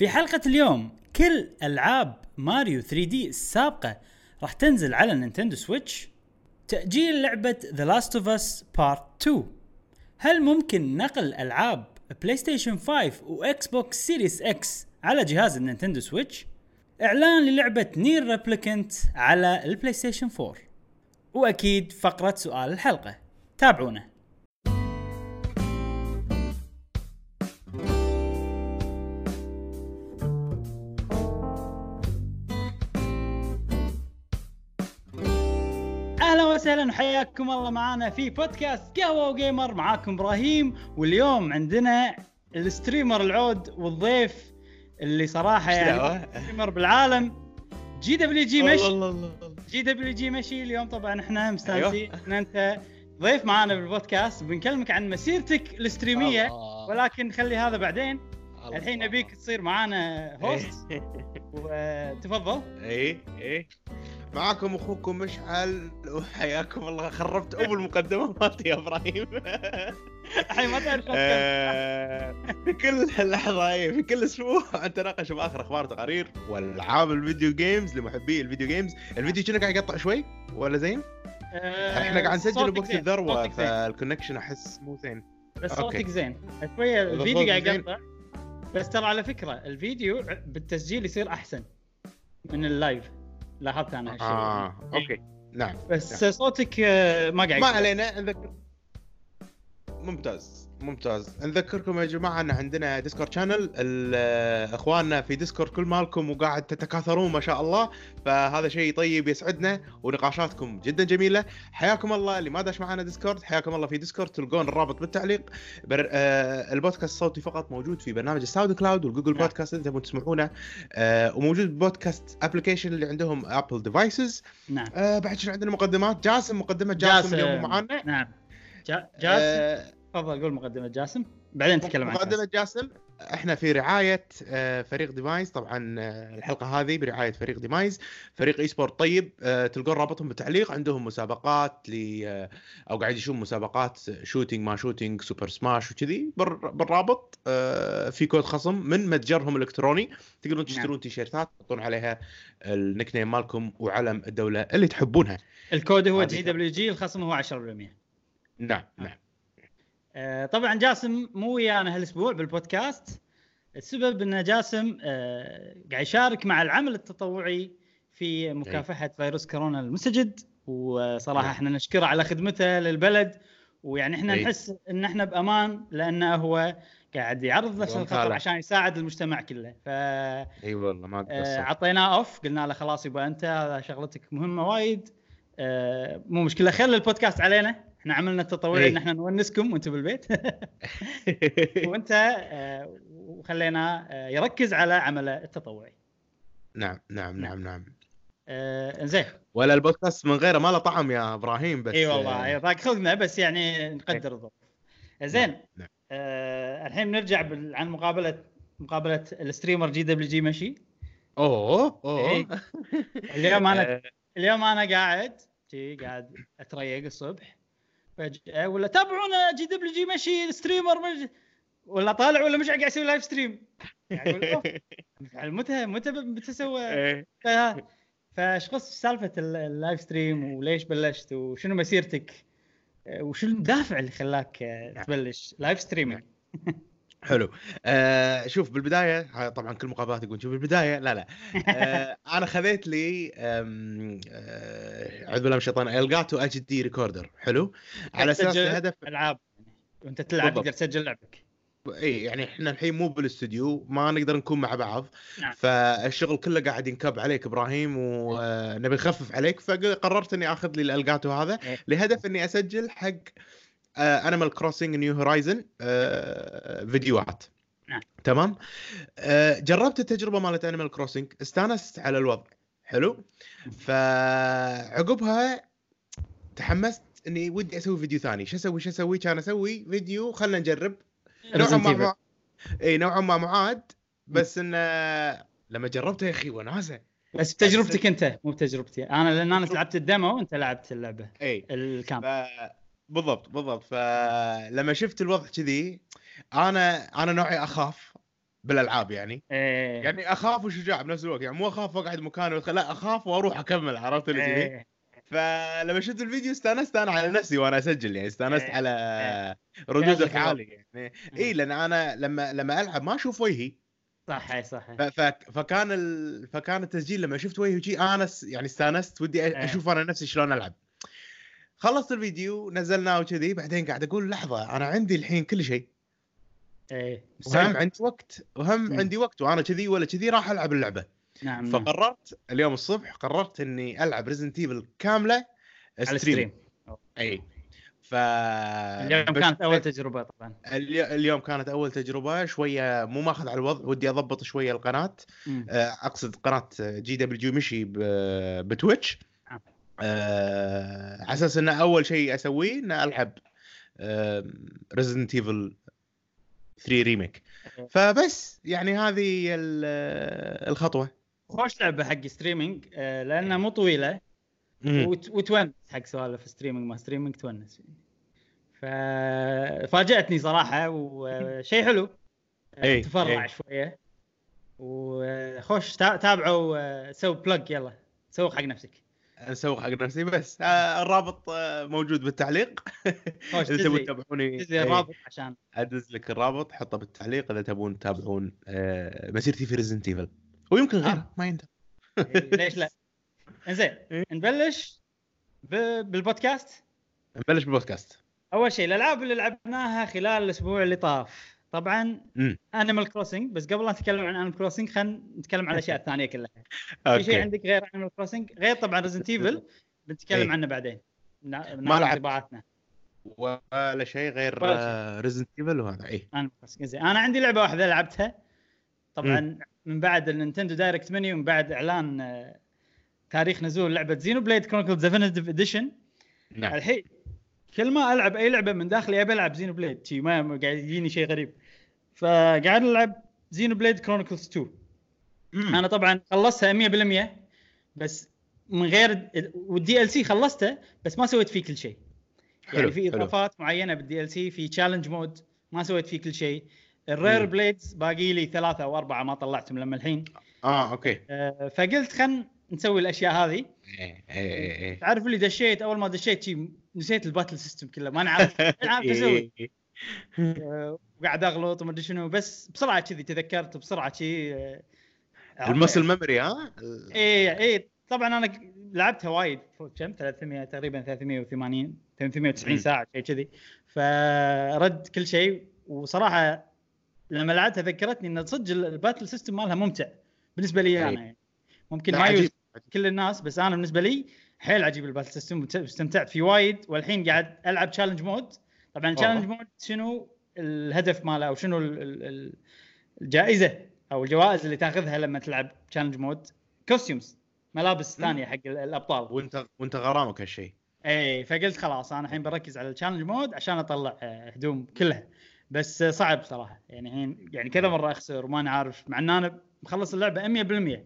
في حلقة اليوم كل ألعاب ماريو 3 D السابقة راح تنزل على نينتندو سويتش. تأجيل لعبة The Last of Us Part 2 هل ممكن نقل ألعاب بلاي ستيشن 5 وإكس بوكس سيريس إكس على جهاز النينتندو سويتش؟ إعلان للعبة NieR Replicant على البلاي ستيشن 4 وأكيد فقرة سؤال الحلقة. تابعونا. أهلا وحياكم الله معنا في بودكاست قهوة و Gamer معاكم إبراهيم. واليوم عندنا ال streamer العود والضيف اللي صراحة يعني؟ streamer بالعالم GWG مشي. الله الله الله GWG مشي. اليوم طبعا إحنا مستانسين إن أنت ضيف معانا بالبودكاست. بنكلمك عن مسيرتك الستريمية الله. ولكن خلي هذا بعدين. الله. الحين نبيك تصير معانا host وتفضل. اي اي معاكم اخوكم مشعل وحياكم الله خربت ام المقدمة مالتي يا إبراهيم الحين ما تعرف. آه، في كل لحظة إيه، في كل أسبوع نتناقش باخر أخبار تقارير وألعاب ال video games لمحبي ال video games الفيديو كنا قاعد يقطع شوي ولا زين؟ آه، إحنا قاعد نسجل بوقت الذروه. فال connection أحس مو زين بس okay. صوتك زين شوية الفيديو قاعد. يقطع بس ترى على فكرة الفيديو بالتسجيل يصير أحسن من ال live لاحظت أنا هالشيء. آه okay. نعم بس صوتك آه، ما قاعد ما. علينا نذكر ممتاز. ممتاز. نذكركم يا جماعة إن عندنا Discord channel إخواننا في ديسكورد كل مالكم وقاعد تتكاثرون ما شاء الله فهذا شيء طيب يسعدنا ونقاشاتكم جدا جميلة. حياكم الله. اللي ما داش معنا ديسكورد حياكم الله في ديسكورد تلقون الرابط بالتعليق. بر... آه البودكاست الصوتي فقط موجود في برنامج ال SoundCloud والجوجل. بودكاست تبون تسمعونه. آه وموجود بودكاست application اللي عندهم Apple devices نعم. آه بعد شنو عندنا مقدمات؟ جاسم مقدمة جاسم, اليوم معانا. نعم. جا... جاسم. آه، تفضل قول مقدمة جاسم. بعدين نتكلم عن مقدمة جاسم. إحنا في رعاية آه، فريق ديمايز. طبعا آه، الحلقة هذه برعاية فريق ديمايز. فريق esport طيب آه، تلقون رابطهم بالتعليق. عندهم مسابقات ل أو قاعد يشوفون مسابقات shooting ما shooting Super Smash وكذي. بال- بالرابط في كود خصم من متجرهم الإلكتروني. تقدرون تشترون تيشيرتات تحطون عليها ال nickname مالكم وعلم الدولة اللي تحبونها. الكود هو GWG الخصم هو 10% نعم نعم. آه، طبعا جاسم مو ويانا هالأسبوع بالبودكاست. السبب إن جاسم آه، قاعد يشارك مع العمل التطوعي في مكافحة فيروس كورونا المستجد وصراحة نعم. إحنا نشكره على خدمته للبلد. ويعني إحنا أي. نحس إن إحنا بأمان لأنه هو قاعد يعرض نفسه للخطر. عشان يساعد المجتمع كله. ف إي والله ما آه، تقصر عطيناه أوف قلنا له خلاص يبقى أنت هذا شغلتك مهمة وايد. آه، مو مشكلة خلي البودكاست علينا. إحنا عملنا التطوعي إي. إن إحنا نونسكم وأنتم بالبيت. وأنت آه، وخلينا آه، يركز على عمله التطوعي. نعم نعم نعم. نعم آه، زين ولا البودكاست من غيره ما له طعم يا إبراهيم بس إي والله ضاق خلقنا بس يعني نقدر الظروف زين نعم. آه، الحين بنرجع بال- عن مقابلة مقابلة ال streamer GWG مشي أوه أوه. إيه. اليوم أنا اليوم أنا قاعد قاعد أتريق الصبح. فجأة ولا تابعونا GWG مشي streamer مش ولا طالع ولا مش قاعد يسوي live stream أوف، متى متى متى سوى فايش قص سالفة ال- اللايف ستريم وليش بلشت وشنو مسيرتك؟ وشو الدافع اللي خلاك نعم. تبلش live streaming حلو. آه شوف بالبداية طبعا كل مقابلات يقول شوف بالبداية لا لا. آه أنا خذيت لي آه، بالله من الشيطان Elgato HD recorder حلو؟ على أساس الهدف ألعاب. وأنت تلعب. تقدر تسجل لعبك. إي يعني إحنا الحين مو بالاستوديو ما نقدر نكون مع بعض. نعم. فالشغل كله قاعد ينكب عليك إبراهيم ونبي نخفف عليك. فقررت إني آخذ لي ال Elgato هذا. لهدف إني أسجل حق Animal Crossing New Horizons فيديوهات. نعم. تمام؟ آه، جربت التجربة مالت Animal Crossing استانست على الوضع. حلو؟ فعقبها تحمست إني ودي أسوي فيديو ثاني. شو أسوي؟ شو أسوي؟ كان أسوي فيديو خلنا نجرب. نوعا ما. مع... إي نوعا ما معاد بس انه لما جربته يا أخي وناسة. بس بتجربتك أنت مو بتجربتي. أنا لأن أنا لعبت ال demo وانت لعبت اللعبة. إي. الكامب. ف... بالضبط بالضبط. فلما شفت الوضع كذي أنا أنا نوعي أخاف بالألعاب يعني. إيه. يعني أخاف وشجاع بنفس الوقت يعني مو أخاف وأقعد مكاني لا أخاف وأروح أكمل عرفت اللي كذي؟ إيه. فلما شفت الفيديو استأنست أنا على نفسي وأنا أسجل يعني استأنست إيه. على ردود يعجبك أفعالي يعني. اي لأن أنا لما لما ألعب ما أشوف وجهي. صح إيه، صح فكان ال... فكان التسجيل لما شفت وجهي أنا يعني استأنست ودي إيه. أشوف أنا نفسي شلون ألعب. خلصت الفيديو نزلناه وكذي بعدين قاعد أقول لحظة أنا عندي الحين كل شيء. إيه. وهم عندي وقت وهم مم. عندي وقت وأنا كذي ولا كذي راح ألعب اللعبة. نعم. نعم. فقررت اليوم الصبح قررت إني ألعب Resident Evil كاملة على stream إي ف اليوم كانت أول تجربة طبعا. الي- اليوم كانت أول تجربة شوية مو ماخذ على الوضع ودي أضبط شوية القناة. مم. آه، أقصد قناة GW مشي ب- بتويتش. آه، على أساس انه أول شيء أسويه إن ألعب Resident Evil 3 remake فبس يعني هذه ال- الخطوة. خوش لعبة حق streaming آه، لأنها مو طويلة. وتونس حق سوالف streaming ما streaming تونس. ففاجاتني صراحة وشيء حلو. إي، تفرع إي. شوية. وخوش تا- تابعوا آه، سووا plug يلا. سوق حق نفسك. اسوق حق نفسي بس آه، الرابط آه، موجود بالتعليق. إذا تبون تتابعوني إيه، الرابط عشان. أدز لك الرابط حطه بالتعليق. إذا تبون تتابعون آه، مسيرتي في Resident Evil ويمكن غيره. ما يندم. إيه، ليش لا؟ إنزين إيه. نبلش بالبودكاست؟ نبلش بالبودكاست. أول شيء الألعاب اللي لعبناها خلال الأسبوع اللي طاف. طبعا Animal Crossing بس قبل لا نتكلم عن Animal Crossing خلينا نتكلم عن الأشياء الثانية كلها. في شيء عندك غير Animal Crossing غير طبعا Resident Evil بنتكلم إيه. عنه بعدين. ما لعبت. انطباعاتنا. ولا شيء غير Resident Evil وهذا اي أنا عندي لعبة واحدة لعبتها. طبعا من بعد ال Nintendo Direct مني ومن بعد إعلان آه، تاريخ نزول لعبة Xenoblade Chronicles Definitive Edition نعم. الحين كل ما ألعب أي لعبة من داخلي أبي ألعب Xenoblade شي ما قاعد يجيني شيء غريب. فقاعد العب Xenoblade Chronicles 2 مم. أنا طبعا خلصتها 100% بس من غير ال DLC خلصته بس ما سويت فيه كل شيء. يعني حلو في حلو. إضافات معينة بال DLC في challenge mode ما سويت فيه كل شيء. ال rare مم. blades باقي لي ثلاثة أو أربعة ما طلعتهم لما الحين. آه okay. أه، فقلت خل نسوي الأشياء هذه. إيه إيه إيه تعرف اللي دشيت؟ أول ما دشيت شي نسيت ال battle system كله. ماني عارف ماني عارف شو أسوي. إيه. أه، وقاعد أغلط وما أدري شنو بس بسرعة كذي تذكرت بسرعة شي أه، ال muscle memory ها؟ إيه إيه طبعا أنا لعبتها وايد كم؟ 300 تقريبا 380 390 مم. ساعة شيء كذي. فرد كل شيء وصراحة لما لعبتها ذكرتني إن صدق ال- ال battle system مالها ممتع بالنسبة لي أنا. أي. يعني ممكن ما. يوز كل الناس بس أنا بالنسبة لي حيل عجيب ال battle system واستمتعت فيه وايد. والحين قاعد ألعب challenge mode طبعا ال challenge mode شنو؟ الهدف ماله أو شنو ال- ال- ال- الجائزة أو الجوائز اللي تأخذها لما تلعب challenge mode costumes ملابس. ثانية حق ال- الأبطال. وانت وأنت غرامك هالشيء اي فقلت خلاص أنا الحين بركز على ال challenge mode عشان أطلع آه، هدوم كلها. بس صعب صراحة. يعني الحين يعني كذا مرة أخسر وماني عارف مع إن أنا مخلص اللعبة 100%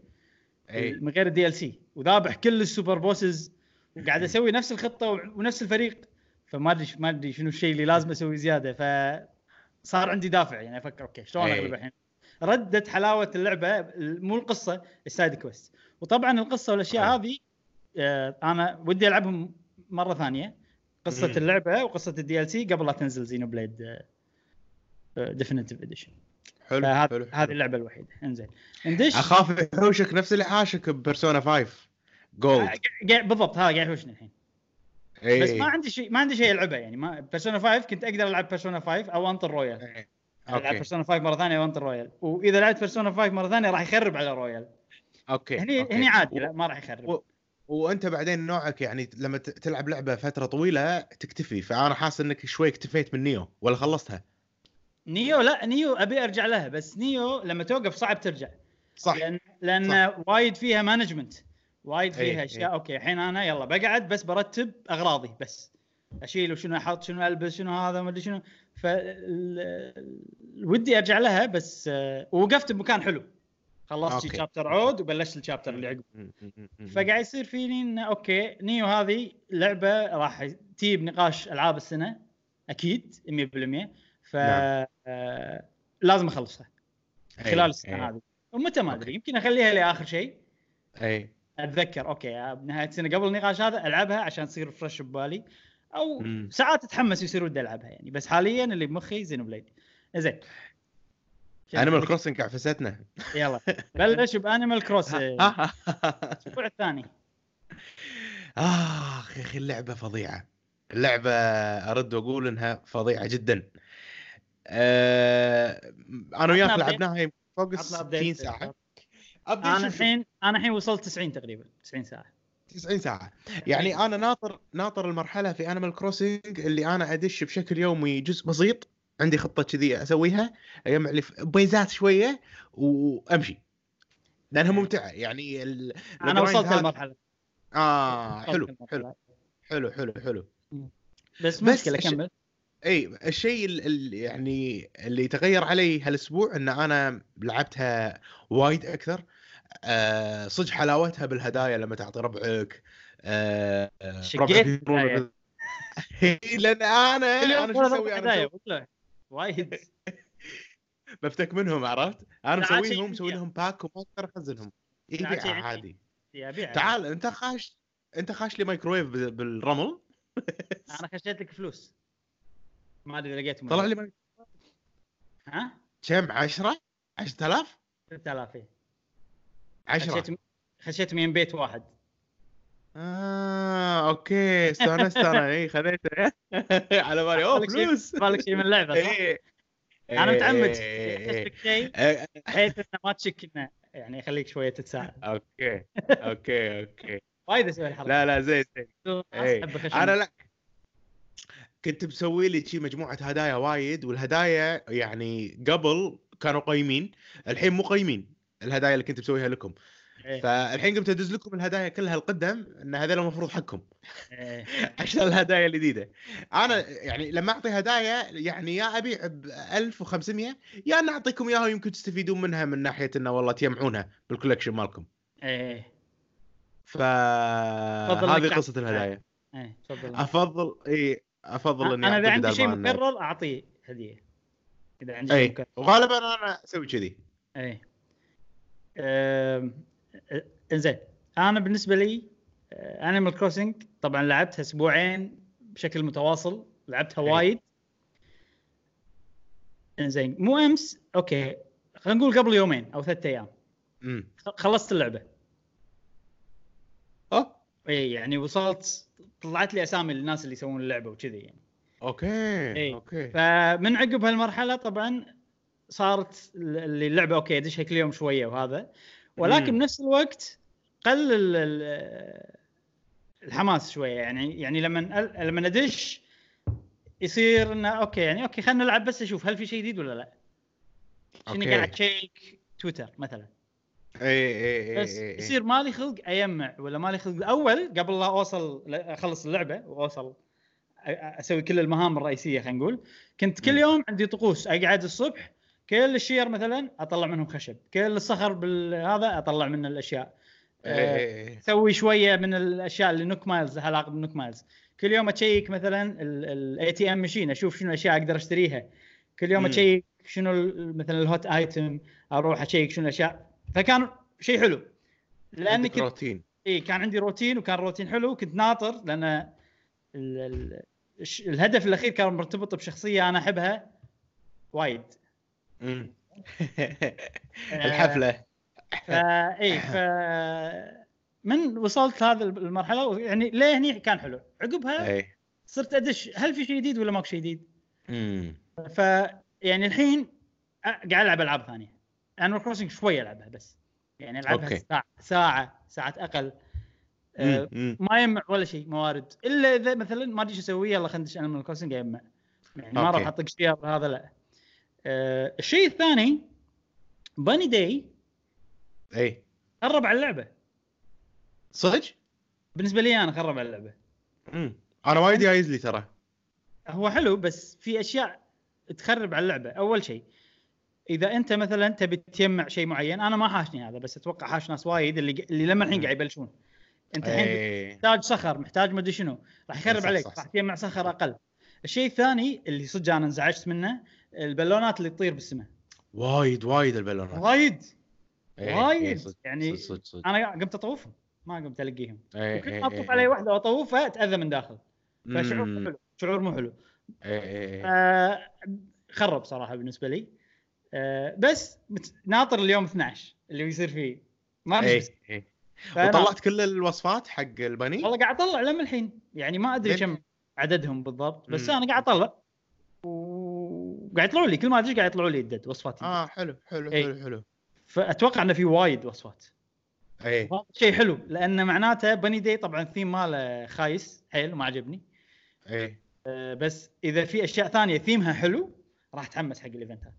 اي من غير ال DLC وذابح كل ال super bosses وقاعد أسوي نفس الخطة ونفس الفريق. فما أدري ما أدري شنو الشيء اللي لازم اسويه زيادة. فصار عندي دافع يعني أفكر okay شلون أي. اغلب الحين؟ ردت حلاوة اللعبة مو القصة ال side quest. وطبعا القصة والأشياء حلو. هذه آه، أنا ودي ألعبهم مرة ثانية. قصة مم. اللعبة وقصة ال DLC قبل لا تنزل Xenoblade Definitive Edition حلو حلو هذه اللعبة الوحيدة. انزين. ندش أخاف يحوشك نفس اللي حاشك ب Persona 5 Gold بالضبط هذا قاعد يحوشني الحين. اي بس ما عندي شيء ما عندي شيء ألعبه يعني. ما Persona 5 كنت أقدر ألعب Persona 5 أو انطر Royal إيه. ألعب okay. Persona 5 مرة ثانية وانطر Royal وإذا لعبت Persona 5 مرة ثانية راح يخرب على Royal okay هني okay. هني عادي و- لا ما راح يخرب. و- وأنت بعدين نوعك يعني لما تلعب لعبة فترة طويلة تكتفي. فأنا حاسس إنك شوي اكتفيت من Nioh ولا خلصتها؟ Nioh لا Nioh أبي أرجع لها بس Nioh لما توقف صعب ترجع. صح. لأن لأن وايد فيها management وايد إيه، فيها أشياء إيه. okay الحين أنا يلا بقعد بس برتب أغراضي بس أشيل وشنو أحط شنو ألبس شنو هذا ما أدري شنو ف ودي أرجع لها بس آه، ووقفت بمكان حلو خلصت. chapter عود وبلشت ال chapter اللي عقبه. فقاعد يصير فيني إنه okay Nioh هذه لعبة راح تجيب نقاش ألعاب السنة أكيد 100% ف نعم. آه، لازم أخلصها إي، خلال السنة إي. هذه ومتى ما. أدري يمكن أخليها لآخر شيء اي أتذكر okay بنهاية السنة قبل النقاش هذا ألعبها عشان تصير fresh ببالي أو مم. ساعات أتحمس يصير ودي ألعبها يعني بس حاليا اللي بمخي Xenoblade زين. انيمال Crossing عفستنا يلا بلش ب Animal Crossing آه. الأسبوع الثاني. آخ يا أخي اللعبة فظيعة. اللعبة أرد وأقول إنها فظيعة جدا. آه، أنا وياك لعبناها فوق ال عطنا 60 update. ساعة. أنا الحين أنا الحين وصلت 90 تقريبا 90 ساعة. 90 ساعة. يعني أنا ناطر ناطر المرحلة في Animal Crossing اللي أنا أدش بشكل يومي جزء بسيط عندي خطة كذي أسويها أجمع لي بيزات شوية وأمشي. لأنها ممتعة. يعني ال... أنا وصلت المرحلة. آه حلو. حلو حلو حلو حلو. بس بس مشكلة الش- كمل. اي الشيء ال- ال- يعني اللي تغير علي هالأسبوع إن أنا لعبتها وايد أكثر. آه صدق حلاوتها بالهدايا لما تعطي ربعك. آه آه، شقيت ربعك. بال- لأن أنا أنا شو أسوي؟ أنا وايد. بفتك منهم عرفت؟ أنا مسويهم مسوي. لهم باك وما أقدر أخزنهم. يبيع. عادي. تعال أنت خاش أنت خاش لي مايكرويف بال- بالرمل. أنا خشيت لك فلوس. ما أدري لقيتهم طلع لي ها؟ كم؟ 10 10000 3000 إيه. 10 خشيت خشيت من بيت واحد. آه okay. استانست أنا. اي خذيته على بالي. أوه فلوس. بالك شيء من اللعبه صح؟ إيه. أنا متعمد. إيه. احس لك شيء؟ إيه. بحيث إنه ما تشك انه يعني يخليك شوية تتساءل. أوكي. أوكي أوكي. وايد أسوي الحركه لا لا زين زين. إيه. أنا لا. كنت مسوي لي شي مجموعة هدايا وايد والهدايا يعني قبل كانوا قايمين الحين مو قايمين الهدايا اللي كنت مسويها لكم. إيه. فالحين قمت أدز لكم الهدايا كلها القدم إن هذول المفروض حقكم. إيه. عشان الهدايا الجديدة. أنا يعني لما أعطي هدايا يعني يا ابيع ب 1500 يا ان أعطيكم إياها يمكن تستفيدون منها من ناحية إنه والله تجمعونها بالكولكشن مالكم. إيه. فهذه إنك قصة الهدايا. إيه. تفضل افضل اي أفضل إني أنا إذا عندي شيء مكرر أعطيه هدية. إذا عندي شيء مكرر. وغالبا أنا أسوي كذي. إيه. إنزين أنا بالنسبة لي Animal Crossing طبعا لعبتها أسبوعين بشكل متواصل لعبتها. وايد. إنزين مو أمس أوكي خلينا نقول قبل يومين أو ثلاثة أيام. خلصت اللعبة. اوه إي يعني وصلت طلعت لي أسامي الناس اللي يسوون اللعبة وكذي يعني. أوكي إيه. أوكي. فمن عقب هالمرحلة طبعا صارت اللي اللعبة أوكي كل يوم شوية وهذا. ولكن. بنفس الوقت قل ال- ال- الحماس شوية. يعني يعني لما لما ادش يصير إنه أوكي يعني أوكي خلينا نلعب بس أشوف هل في شيء جديد ولا لا. شنو. قاعد تـ check؟ تويتر مثلا. اي اي اي بس اي يصير مالي خلق اجمع ولا مالي خلق. أول قبل لا أوصل أخلص اللعبة وأوصل أسوي كل المهام الرئيسية خلينا نقول كنت كل. يوم عندي طقوس. أقعد الصبح كل الشير مثلا أطلع منهم خشب كل الصخر بالهذا أطلع منه الأشياء. آه، إيه. أسوي شوية من الأشياء اللي Nook Miles علاقة بال Nook Miles. كل يوم أ check مثلا ال ATM machine أشوف شنو الأشياء أقدر أشتريها. كل يوم. أ check شنو مثلا ال hot item أروح أ check شنو الأشياء. فكان شيء حلو. عندك كنت روتين. إي كان عندي روتين وكان روتين حلو. كنت ناطر لأن ال... ال... الش- الهدف الأخير كان مرتبط بشخصية أنا أحبها وايد. الحفلة. فا اي ف من وصلت هذه المرحلة؟ يعني ليه هني كان حلو؟ عقبها اي صرت أدش هل في شيء جديد ولا ماكو شيء جديد؟ امم ف يعني الحين قاعد ألعب ألعاب ثانية. Animal Crossing شوية ألعبها بس. يعني ألعبها أوكي. ساعة ساعة ساعات أقل. مم. ما يجمع ولا شيء موارد. إلا إذا مثلا ما أدري شو أسوي يلا خلينا ندش Animal Crossing يجمع يعني ما. راح أطق شير هذا لا. أه الشيء الثاني Bunny Day إي. خرب على اللعبة. صدق؟ بالنسبة لي أنا خرب على اللعبة. امم أنا وايد جايز لي ترى. هو حلو بس في أشياء تخرب على اللعبة. أول شيء إذا أنت مثلا تبي تجمع شيء معين أنا ما حاشني هذا بس أتوقع حاش ناس وايد اللي اللي لما الحين. قاعد يبلشون. أنت الحين محتاج صخر محتاج مدري شنو راح يخرب عليك راح. تجمع صخر أقل. الشيء الثاني اللي صدق أنا انزعجت منه البالونات اللي تطير بالسماء. وايد وايد البالونات. وايد. إيه، إيه، وايد. صدق، يعني صدق صدق صدق. أنا قمت أطوفهم. ما قمت ألقيهم. وكل إيه، ما إيه، أطوف إيه. علي واحدة وأطوفها اتاذى من داخل. فشعور. مو حلو. شعور مو حلو. إيه. آه، خرب صراحة بالنسبة لي. آه، بس ناطر اليوم 12 اللي بيصير فيه. ما ادري وطلعت كل الوصفات حق البني والله قاعد أطلع لما الحين يعني ما أدري. كم عددهم بالضبط بس مم. أنا قاعد أطلع. وقاعد يطلعوا لي كل ما أدري قاعد يطلعوا لي الدد وصفات الدد. آه حلو حلو إيه. حلو حلو. فأتوقع إنه في وايد وصفات. اي شيء حلو لأن معناته بني داي طبعا الثيم ماله خايس حيل وما عجبني. اي أه، بس إذا في أشياء ثانية ثيمها حلو راح أتحمس حق ال event ات.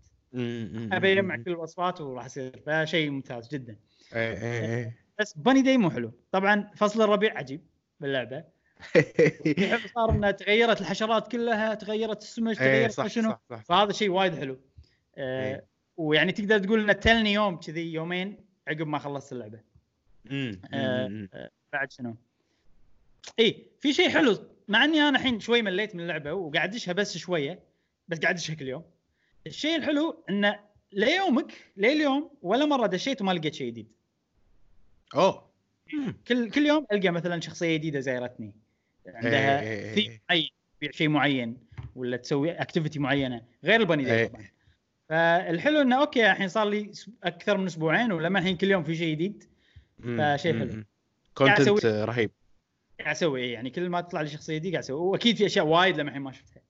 أبي أجمع كل الوصفات وراح يصير فشيء ممتاز جدا. اي اي اي بس Bunny Day مو حلو. طبعا فصل الربيع عجيب باللعبة. صار إنها تغيرت الحشرات كلها تغيرت السمك اي تغيرت صح شنو صح صح فهذا شيء وايد حلو أه إيه. ويعني تقدر تقول إنه تلني يوم كذي يومين عقب ما خلصت اللعبة آه، مم. بعد شنو؟ اي في شيء حلو مع إني أنا الحين شوي مليت من اللعبة وقاعد أدشها بس شوية بس قاعد أدشها كل يوم. الشيء الحلو انه ليومك لليوم ولا مرة دشيت وما لقيت شيء جديد. أوه. كل كل يوم ألقى مثلا شخصية جديدة زايرتني عندها إيه، إيه، ثيم إيه. معين تبيع شيء معين ولا تسوي activity معينة غير ال Bunny إيه. طبعا. فالحلو إنه أوكي الحين صار لي أكثر من أسبوعين ولما الحين كل يوم في شيء جديد فشيء حلو. content رهيب قاعد أسوي إيه، يعني كل ما تطلع لي شخصية دي قاعد أسوي وأكيد في أشياء وايد لما الحين ما شفتها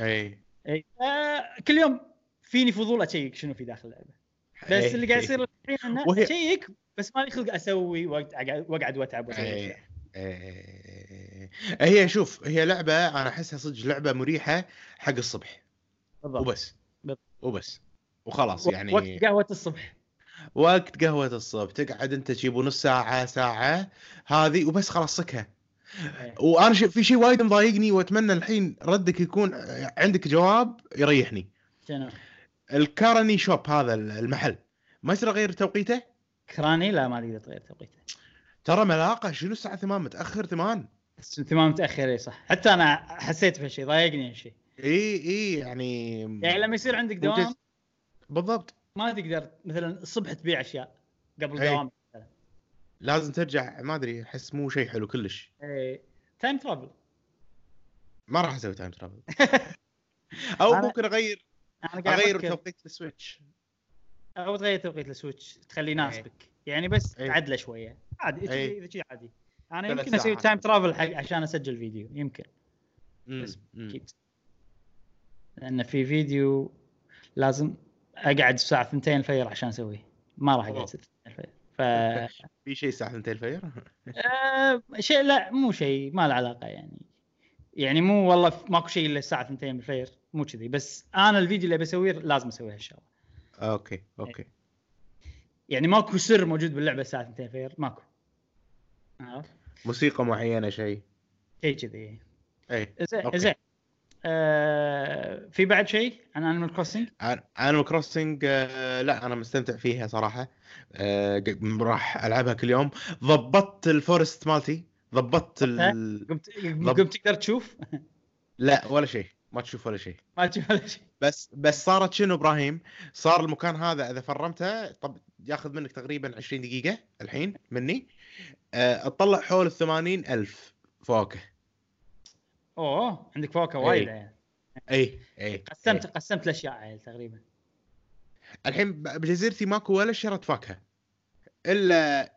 اي اي آه كل يوم فيني فضول أ check شنو في داخل اللعبة بس إيه. اللي قاعد يصير الحين إنه أ check بس ما لي خلق أسوي أقعد- وأقعد وأتعب وأسوي إيه. إيه. هي شوف هي لعبه أنا احسها صدق لعبه مريحه حق الصبح بالضبط وبس بالضبط. وبس وخلاص يعني وقت قهوه الصبح وقت قهوة الصبح تقعد انت تجيب نص ساعة ساعة هذه وبس خلاص إيه. وأنا. في شيء وايد مضايقني واتمنى الحين ردك يكون عندك جواب يريحني شنو الكارني شوب هذا المحل ما يصير اغير توقيته كراني لا ما تقدر تغير توقيته ترى ملاقه شنو الساعة 8 متأخر؟ 8 بس ثمان متأخر اي صح. حتى أنا حسيت بهالشيء ضايقني هالشيء إي إي يعني يعني لما يصير عندك دوام وجز- بالضبط. ما تقدر مثلا الصبح تبيع أشياء قبل. دوام. لازم ترجع ما أدري أحس مو شيء حلو كلش. إي. time travel ما راح أسوي time travel أو أنا- ممكن أغير أغير توقيت ال Switch. أو تغير توقيت ال Switch تخليه. يناسبك. يعني بس إيه. تعدله شوية. عادي إيه. اذا شيء عادي. أنا يمكن أسوي. time travel حق عشان أسجل فيديو يمكن. مم، بس. أكيد لأن في فيديو لازم أقعد الساعة 2 الفجر عشان أسويه. ما راح أقعد أوه. 6 الفجر. ف في شيء الساعة 2 الفجر؟ آه، شيء لا مو شيء ما له علاقة يعني. يعني مو والله ماكو شيء إلا الساعة 2 الفجر مو كذي. بس أنا الفيديو اللي بسويه لازم أسوي هالشغله أوكي أوكي. يعني ماكو سر موجود باللعبة الساعة 2 الفجر ماكو. عرفت؟ موسيقى معينة شيء. شيء كذي إي. زين آه في بعد شيء؟ عن Animal Crossing؟ Animal Crossing لا أنا مستمتع فيها صراحة. آه، راح ألعبها كل يوم. ضبطت ال forest مالتي ضبطت ال... قمت ضب- قمت تقدر تشوف؟ لا ولا شيء. ما تشوف ولا شيء. ما تشوف ولا شيء. بس بس صارت شنو إبراهيم؟ صار المكان هذا إذا فرمته طب ياخذ منك تقريبا 20 دقيقة الحين مني أه تطلع حول ال 80 ألف فواكه أوه عندك فواكه وايد إيه. يعني. اي اي قسمت قسمت الأشياء يعني تقريبا الحين بجزيرتي ماكو ولا شجرة فاكهة إلا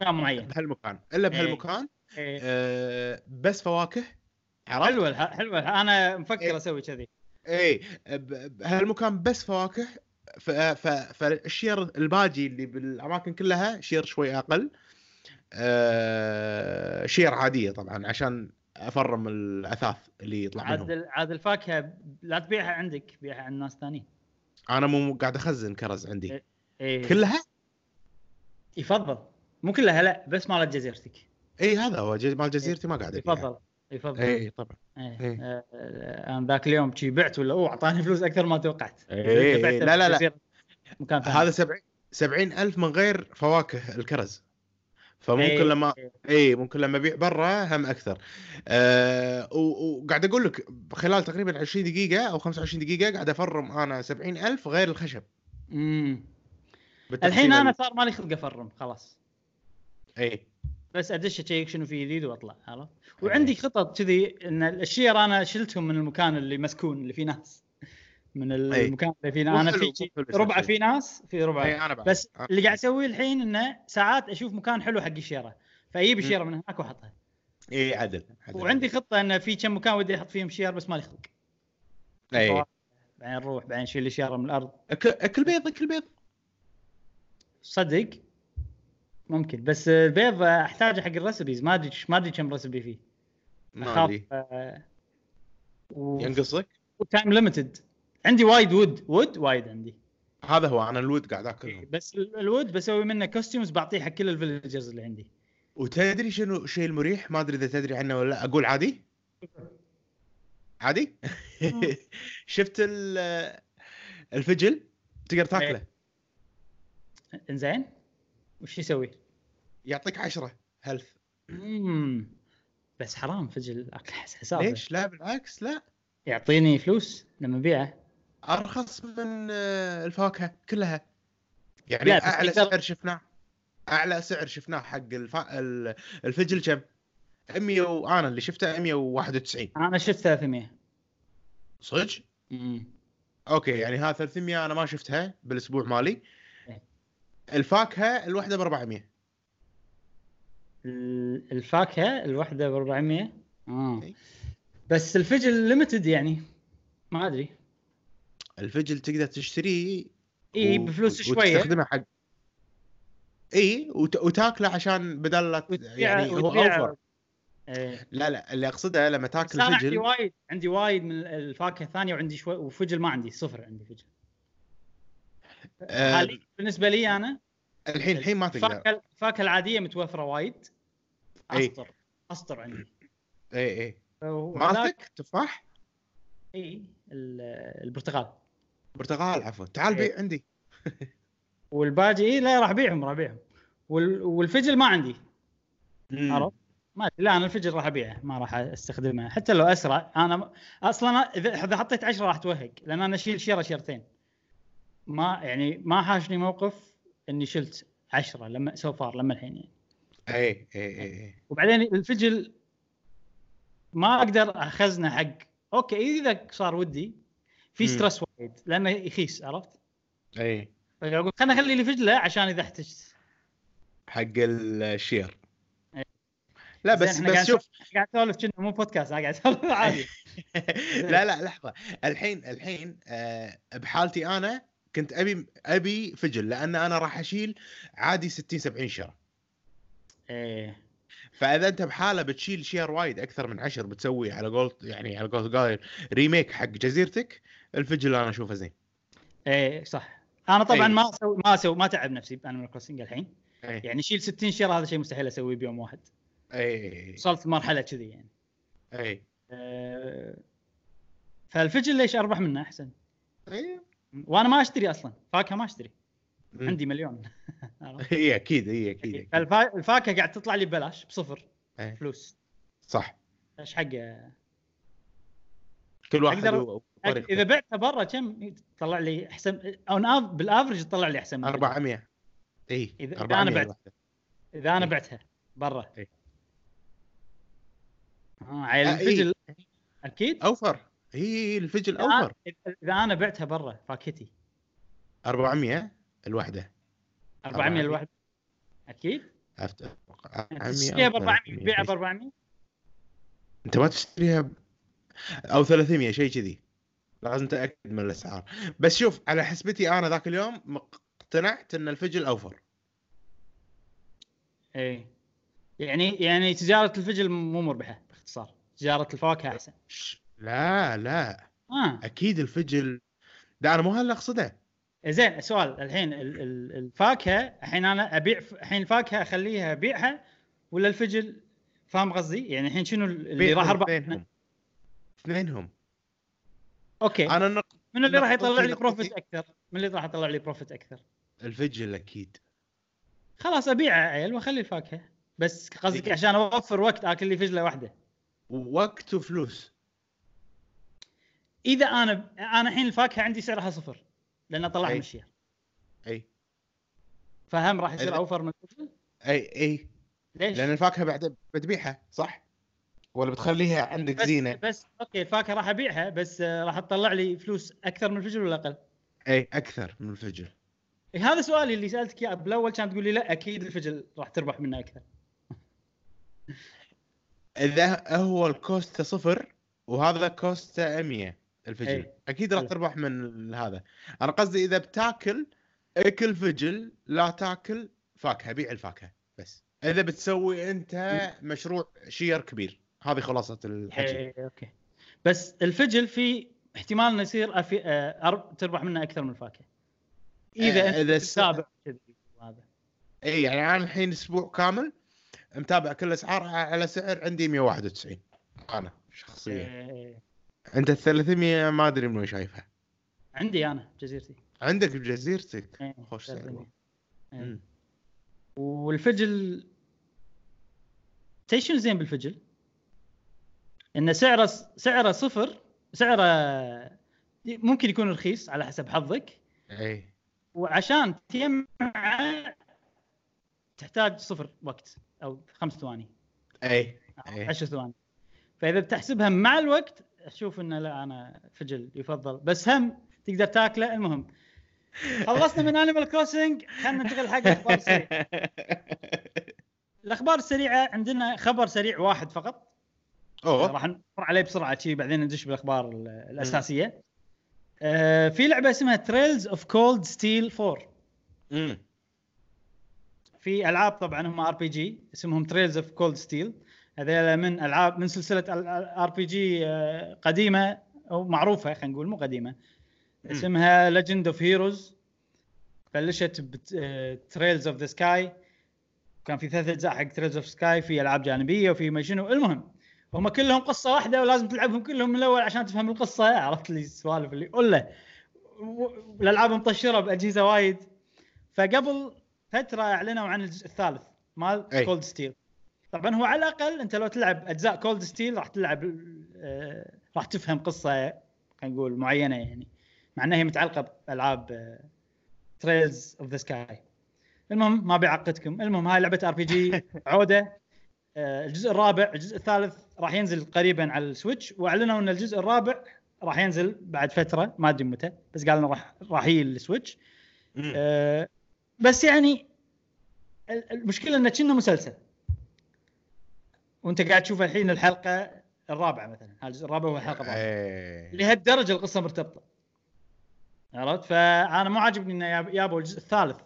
مكان معين بهالمكان إلا إيه. بهالمكان إيه. أه بس فواكه عرفت؟ حلوة حلوة أنا مفكر إيه. أسوي كذي اي بهالمكان بس فواكه فالشير الباجي اللي بالأماكن كلها شير شوي أقل. أه شير عادية طبعا عشان أفرم الأثاث اللي يطلع عاد منهم. عاد الفاكهة لا تبيعها عندك بيعها عند ناس ثانيين. أنا مو قاعد أخزن كرز عندي. إيه. إيه. كلها؟ يفضل. مو كلها لا بس مالت جزيرتك. اي هذا هو مال جزيرتي ما قاعد يفضل. يفضل. اي طبعا. إيه. إيه. آه، آه، أنا ذاك اليوم شي بعت ولا أوه أعطاني فلوس أكثر ما توقعت. إيه، دفعتها لا، لا، لا. مكان ثاني. هذا 70 70 ألف من غير فواكه الكرز. فممكن إيه، لما إيه. اي ممكن لما أبيع برا هم أكثر. أه وقاعد أقول لك خلال تقريبا 20 دقيقة أو 25 دقيقة قاعد أفرم أنا 70 ألف غير الخشب. امم الحين أنا ال- صار مالي خلق أفرم خلاص. اي بس ادش اشيك شنو في جديد واطلع عرفت؟ وعندي خطط كذي إن الشير أنا شلتهم من المكان اللي مسكون اللي فيه ناس. من المكان اللي فيه مو أنا في شيء. في ناس في أنا بعد بس آه. اللي قاعد أسويه الحين إنه ساعات أشوف مكان حلو حق الشيرة فأجيب الشيرة من هناك وأحطها. اي عدل, عدل. وعندي خطة انه في كم مكان ودي أحط فيهم شير بس مالي خلق اي بعدين نروح بعدين نشيل الشيرة من الأرض. اكل أكل بيض أكل بيض. صدق؟ ممكن. بس البيض أحتاجه حق ال recipes ما أدري ما أدري كم recipe فيه. ما أدري. آه، و... ينقصك؟ و time limited عندي وايد wood wood وايد عندي. هذا هو أنا ال wood قاعد اكلهم بس ال- ال wood بسوي منه costumes بعطيه حق كل ال villagers اللي عندي. وتدري شنو الشيء المريح؟ ما أدري إذا تدري عنه ولا لا. أقول عادي؟ عادي؟ شفت ال- الفجل؟ تقدر تاكله؟ إنزين؟ وش يسوي؟ يعطيك عشرة هيلث. بس حرام فجل أكل حساب ليش؟ لا بالعكس لا. يعطيني فلوس لما أبيعه. أرخص من آه، الفاكهه كلها. يعني أعلى تقدر- سعر شفناه. أعلى سعر شفناه حق الفا... ال- الفجل كم؟ 100 وأنا اللي شفته 191 أنا شفت 300 صدق؟ مم. okay يعني ها 300 أنا ما شفتها بالأسبوع مالي. الفاكهة الواحده ب 400 ال- الفاكهة الواحده ب 400 آه. بس الفجل limited يعني. ما أدري. الفجل تقدر تشتريه إي و- بفلوس شوية. وتستخدمه حق إي وت... وتاكله عشان بدل لا يعني هو وتبيع- أوفر. إيه. لا لا اللي أقصده لما تاكل أنا عندي فجل وايد عندي وايد من الفاكهة الثانية وعندي شوي وفجل ما عندي صفر عندي فجل. حاليا بالنسبة لي أنا الحين الحين ما تقدر. الفاكهه الفاكهة العادية متوفرة وايد. إي. أسطر. أسطر عندي. اي اي مالتك؟ تفاح؟ اي ال- البرتقال. برتقال عفوا. تعال إيه. بيع عندي. والباقي اي لا راح أبيعهم راح أبيعهم. وال- والفجل ما عندي. عرفت؟ ما لا أنا الفجل راح أبيعه. ما راح أستخدمه. حتى لو أسرع أنا أصلا اذا حطيت 10 راح توهق لأن أنا أشيل شيرة شيرتين. ما يعني ما حاشني موقف إني شلت 10 لما so far لما الحين يعني. اي اي اي وبعدين الفجل ما أقدر أخزنه حق okay إذا صار ودي في. stress وايد لأنه يخيس عرفت؟ اي فاقول خلنا أخلي لي فجلة عشان إذا احتجت. حق الشير. إيه. لا بس بس شوف. قاعد اسولف كأنه مو بودكاست قاعد اسولف عادي. لا لا لحظة. الحين الحين آه، بحالتي أنا كنت أبي أبي فجل لأن أنا راح أشيل عادي 60 70 شير إيه. فإذا أنت بحالة بتشيل شير وايد أكثر من 10 بتسوي على قول يعني على قول قايل remake حق جزيرتك الفجل أنا أشوفه زين. إيه صح. أنا طبعا إيه. ما أسوي ما أسوي ما تعب نفسي ب Animal Crossing الحين. اي يعني شيل 60 شير هذا شيء مستحيل أسويه بيوم واحد. اي وصلت مرحلة كذي يعني. اي أه فالفجل ليش أربح منه أحسن؟ اي وأنا ما أشتري أصلا فاكهة ما أشتري. عندي مليون؟ اي أكيد اي أكيد الفاكهة قاعد تطلع لي ببلاش بصفر إيه. فلوس صح إيش حقه كل واحد أقدر- و- وطريقته. إذا بعتها برا كم تطلع لي أحسن أو بال average تطلع لي أحسن من كذا. 400 اي إذا 400 أنا بعت-. إذا أنا إيه. بعتها برا إيه. آه عيل آه، إيه. الفجل أكيد أوفر هي الفجل اوفر إذا أنا بعتها برا فاكهتي. 400 الوحدة. 400 400. الواحد أكيد. يعني 400 تشتريها ب أو 400 300 تبيعها ب شيء. 400 أنت ما تشتريها ب... أو 300 شيء كذي. لازم تأكد من الأسعار. بس شوف على حسبتي أنا ذاك اليوم اقتنعت إن الفجل أوفر. إيه. يعني يعني تجارة الفجل مو مربحة باختصار. تجارة الفواكه أحسن. لا لا. آه. أكيد الفجل. ده أنا مو هلا أقصده. زين سؤال. الحين ال- ال- الفاكهة الحين أنا أبيع الحين الفاكهه أخليها أبيعها ولا الفجل؟ فاهم قصدي؟ يعني الحين شنو اللي راح اربح؟ اثنينهم اثنينهم. okay. أنا نق... من اللي راح يطلع لي profit أكثر؟ من اللي راح يطلع لي profit أكثر؟ الفجل أكيد. خلاص أبيعه عيل وأخلي الفاكهة. بس قصدك إيه. عشان أوفر وقت آكل لي فجلة واحدة. وقت وفلوس. إذا أنا أنا الحين الفاكهة عندي سعرها صفر لأن طلعها من أي. الشير أي فهم راح يصير أوفر من الفجل أي أي ليش؟ لأن الفاكهة بعد بتبيعها صح؟ ولا بتخليها عندك بس زينة؟ بس okay الفاكهة راح أبيعها بس آه، راح تطلع لي فلوس أكثر من الفجل ولا أقل؟ أي أكثر من الفجل إيه هذا سؤالي اللي سألتك إياه بالاول كانت تقول لي لا أكيد الفجل راح تربح منه أكثر إذا هو ال cost صفر وهذا cost 100 الفجل. أي. أكيد راح حلو. تربح من هذا. أنا قصدي إذا بتاكل أكل فجل لا تاكل فاكهة بيع الفاكهة بس. إذا بتسوي أنت مشروع شير كبير. هذه خلاصة الحكي إيه okay. بس الفجل في احتمال إنه يصير أفي... أر- تربح منه أكثر من الفاكهة. إذا آه، انت تتابع كذي هذا اي يعني أنا الحين أسبوع كامل متابع كل الاسعار على سعر عندي 191 أنا شخصيا. إيه، أنت ال 300 ما أدري من وين شايفها. عندي أنا جزيرتي. عندك بجزيرتك؟ إيه، خوش 300. سعر إيه. والفجل تدري شنو زين بالفجل؟ انه سعره سعره صفر سعره ممكن يكون رخيص على حسب حظك. اي وعشان تجمع تحتاج صفر وقت أو خمس ثواني. اي إيه. عشر ثواني. فإذا بتحسبها مع الوقت أشوف إنه لا أنا فجل يفضل. بس هم تقدر تاكله. المهم خلصنا من Animal Crossing خلينا ننتقل حق الاخبار السريعه الأخبار السريعة عندنا خبر سريع واحد فقط. أوه. راح نمر عليه بسرعة شي بعدين ندش بالأخبار ال- الأساسية. آه في لعبة اسمها Trails of Cold Steel 4 امم في ألعاب طبعا هم RPG اسمهم Trails of Cold Steel هذول من ألعاب من سلسلة RPG قديمة أو معروفة خلينا نقول مو قديمة. اسمها Legend of Heroes بلشت ب Trails of the Sky كان في ثلاث أجزاء حق Trails of Sky في ألعاب جانبية وفي ما شنو. المهم هم كلهم قصة واحدة ولازم تلعبهم كلهم من الأول عشان تفهم القصة عرفت لي السوالف اللي ولا الالعاب مطشرة بأجهزة وايد. فقبل فترة أعلنوا عن الجزء الثالث مال. Cold Steel طبعا هو على الأقل أنت لو تلعب أجزاء Cold Steel راح تلعب آه، راح تفهم قصة خلينا نقول معينة يعني. مع إنها هي متعلقة بألعاب Trails of the Sky المهم ما بيعقدكم المهم هاي لعبة RPG عودة. آه، الجزء الرابع الجزء الثالث راح ينزل قريبا على ال Switch. وأعلنوا إن الجزء الرابع راح ينزل بعد فترة ما أدري متى بس قالوا راح راح يجي ال Switch. آه، بس يعني ال- المشكلة انه كأنه مسلسل. وانت قاعد تشوف الحين الحلقة الرابعة مثلا. هذا الجزء الرابع هو الحلقة الرابعة. لهالدرجة القصة مرتبطة. عرفت؟ فأنا مو عاجبني إنه ياب- يابوا الجزء الثالث.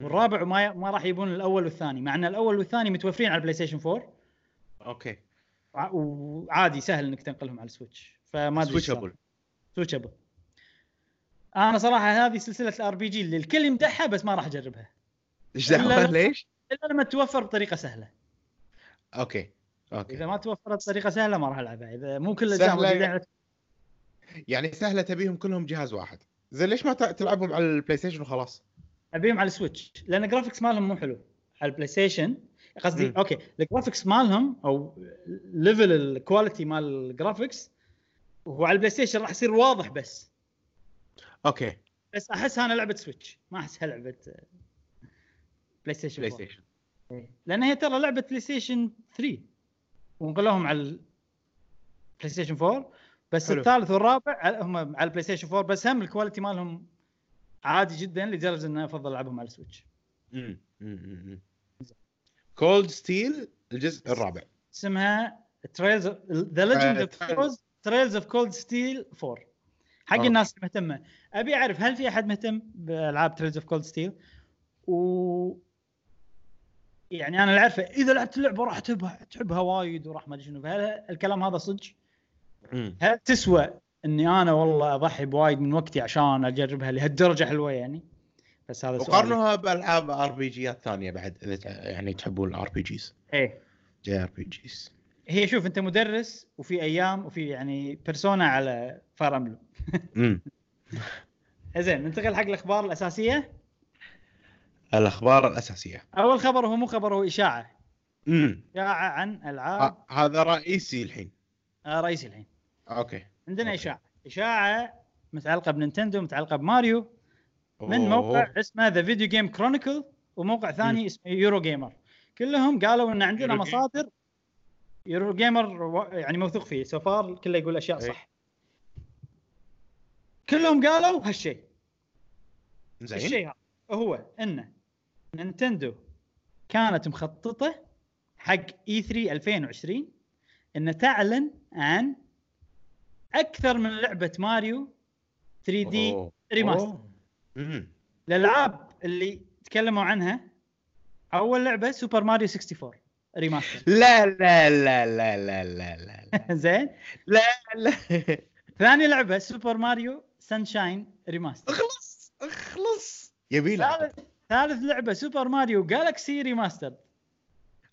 والرابع وما ي- ما راح يبون الأول والثاني مع إن الأول والثاني متوفرين على ال PlayStation 4 okay. وع- وعادي سهل إنك تنقلهم على ال Switch فما أدري. switchable switchable أنا صراحة هذه سلسلة ال RPG اللي الكل يمدحها بس ما راح أجربها. إيش دعوة. ليش؟ إلا لما تتوفر بطريقة سهلة. okay. okay. إذا ما توفرت بطريقه سهلة ما راح ألعبها. إذا مو كل الأجزاء سهلة يعني سهلة تبيهم كلهم جهاز واحد. زين ليش ما تلعبهم على ال PlayStation وخلاص؟ أبيهم على ال Switch. لأن ال graphics مالهم مو حلو. على ال PlayStation قصدي. okay ال graphics مالهم أو level ال quality مال ال graphics وهو على ال PlayStation راح يصير واضح بس. okay. بس احسها أنا لعبة Switch. ما أحسها لعبة PlayStation Play 4. Station. لأن هي ترى لعبة PlayStation 3 ونقلوهم على ال PlayStation 4 بس حلو. الثالث والرابع هم على ال PlayStation 4 بس هم ال quality مالهم عادي جدا لدرجة ان أفضل ألعبهم على ال Switch Cold Steel الجزء الرابع. اسمها Trails The Legend of Heroes Trails of Cold Steel 4 حق okay. الناس المهتمه أبي أعرف هل في أحد مهتم بألعاب Trails of Cold Steel و يعني أنا اللي اعرفه إذا لعبت اللعبة راح تحبها تحبها وايد وراح ما أدري شنو فهل الكلام هذا صدق؟ هل تسوى إني أنا والله أضحي بوايد من وقتي عشان أجربها لهالدرجة حلوة يعني؟ بس هذا سؤال. وقارنوها بألعاب RPG ات ثانية بعد إذا يعني تحبون ال RPGs إيه. JRPGs. هي شوف أنت مدرس وفي أيام وفي يعني Persona على Fire Emblem زين ننتقل حق الأخبار الأساسية. الأخبار الأساسية. أول خبر هو مو خبر هو إشاعة. امم إشاعة عن العاب. هذا رئيسي الحين. آه رئيسي الحين. okay. عندنا okay. إشاعة. إشاعة متعلقة ب Nintendo متعلقة بماريو. من موقع اسمه The Video Game Chronicle وموقع ثاني اسمه Eurogamer كلهم قالوا إن عندنا يورو. مصادر Eurogamer يعني موثوق فيه. so far كله يقول أشياء إيه. صح. كلهم قالوا هالشيء. زين. الشيء هو ان Nintendo كانت مخططة حق E3 2020 ان تعلن عن أكثر من لعبة Mario 3D. remaster. الألعاب اللي تكلموا عنها أول لعبة Super Mario 64 remaster. لا لا لا لا لا لا لا زين. لا لا. ثاني لعبة Super Mario Sunshine remaster اخلص اخلص. يبي لها ثالث لعبة Super Mario Galaxy remaster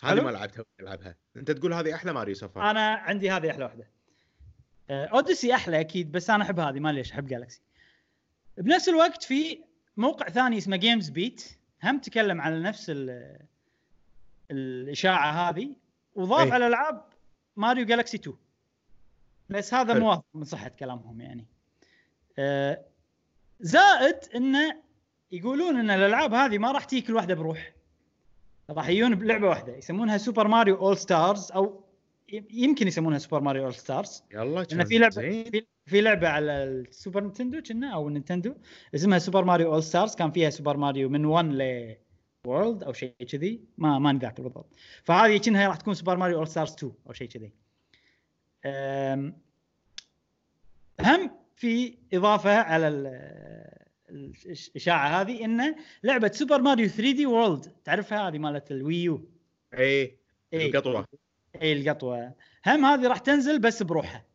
هذه. ما لعبتها ألعبها؟ أنت تقول هذه أحلى Mario ever أنا عندي هذه أحلى واحدة. آه، Odyssey أحلى أكيد بس أنا أحب هذه ما ليش أحب Galaxy بنفس الوقت في موقع ثاني اسمه GamesBeat هم تكلم على نفس ال- الإشاعة هذه وضاف إيه. على ألعاب Mario Galaxy 2 بس هذا. مو واثق من صحة كلامهم يعني. آه، زائد إنه يقولون إن الألعاب هذه ما راح تجي كل واحدة بروح. راح يجون بلعبة واحدة يسمونها Super Mario All-Stars أو يمكن يسمونها Super Mario All-Stars يلا لأن في لعبه. في, في لعبة على ال Super Nintendo كنا أو Nintendo اسمها Super Mario All-Stars كان فيها Super Mario من 1 ل World أو شيء كذي ما ما ذاكر بالضبط. فهذه كأنها راح تكون Super Mario All-Stars 2 أو شيء كذي. هم في إضافة على الإشاعة هذه انه لعبة Super Mario 3D World تعرفها هذه مالت ال Wii U؟ اي إيه. القطوة. اي القطوة. هم هذه راح تنزل بس بروحها.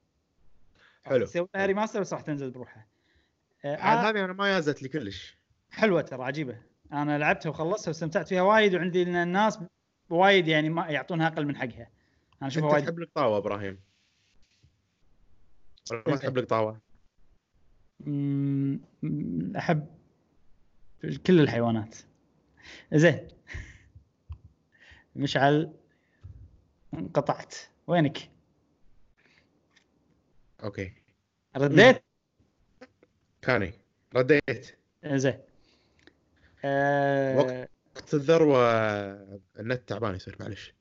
حلو. سوي لها remaster بس راح تنزل بروحها. آه، عاد آه، هذه أنا ما يازت لي كلش حلوة ترى عجيبة. أنا لعبتها وخلصتها واستمتعت فيها وايد وعندي الناس وايد يعني ما يعطونها أقل من حقها. أنا أشوفها وايد. تحب القطاوه إبراهيم؟ ما. تحب القطاوه أحب كل الحيوانات. زين. مشعل انقطعت. وينك؟ أوكي. رديت؟ كاني. رديت. زين. آه وقت. وقت الذروة النت تعبان يصير معلش.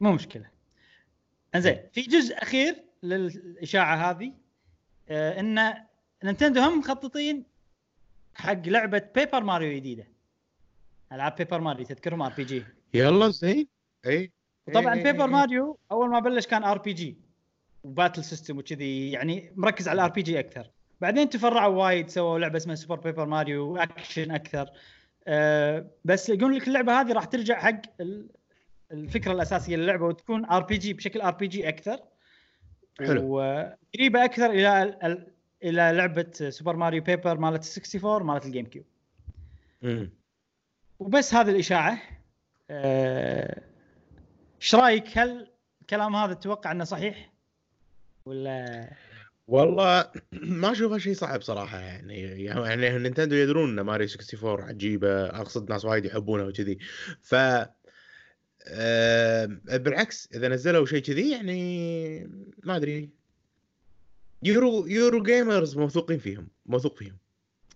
مو مشكلة. إنزين في جزء أخير للإشاعة هذه. آه ان Nintendo هم مخططين حق لعبة Paper Mario جديدة. ألعاب Paper Mario تذكرهم RPG يلا زين. إي. وطبعا إيه. Paper Mario أول ما بلش كان RPG و battle system وكذي يعني مركز على ال RPG أكثر. بعدين تفرعوا وايد سووا لعبة اسمها Super Paper Mario action أكثر. أه بس يقول لك اللعبة هذه راح ترجع حق ال- الفكرة الأساسية للعبة وتكون ار بي جي بشكل ار بي جي أكثر. حلو. وقريبة أكثر إلى ال- ال- إلى لعبة Super Mario Paper مالت ال 64 مالت ال GameCube مم. وبس هذه الإشاعة. آه، إيش رأيك؟ هل الكلام هذا تتوقع إنه صحيح؟ ولا؟ والله ما اشوفها شيء صعب صراحة يعني. يعني Nintendo يدرون إن ماريو 64 عجيبة أقصد ناس وايد يحبونها وكذي. ف آه، بالعكس إذا نزلوا شيء كذي يعني ما أدري. Euro Eurogamer موثوقين فيهم موثوق فيهم.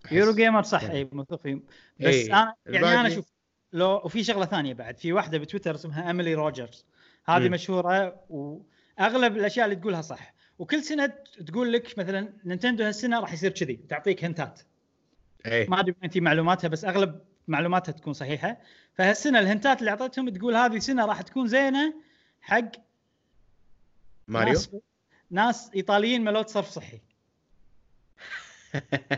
أحس. Eurogamer صح يعني. إي موثوق فيهم. بس إيه، أنا يعني أنا أشوف لو وفي شغلة ثانية بعد في واحدة بتويتر اسمها Emily Rogers هذه. مشهورة وأغلب الأشياء اللي تقولها صح. وكل سنة تقول لك مثلا Nintendo هالسنة راح يصير كذي تعطيك hint ات. إيه ما أدري انت معلوماتها بس أغلب معلوماتها تكون صحيحة. فهالسنة ال hint ات اللي اعطتهم تقول هذه السنة راح تكون زينة حق ماريو؟ ناس إيطاليين ملوت صرف صحي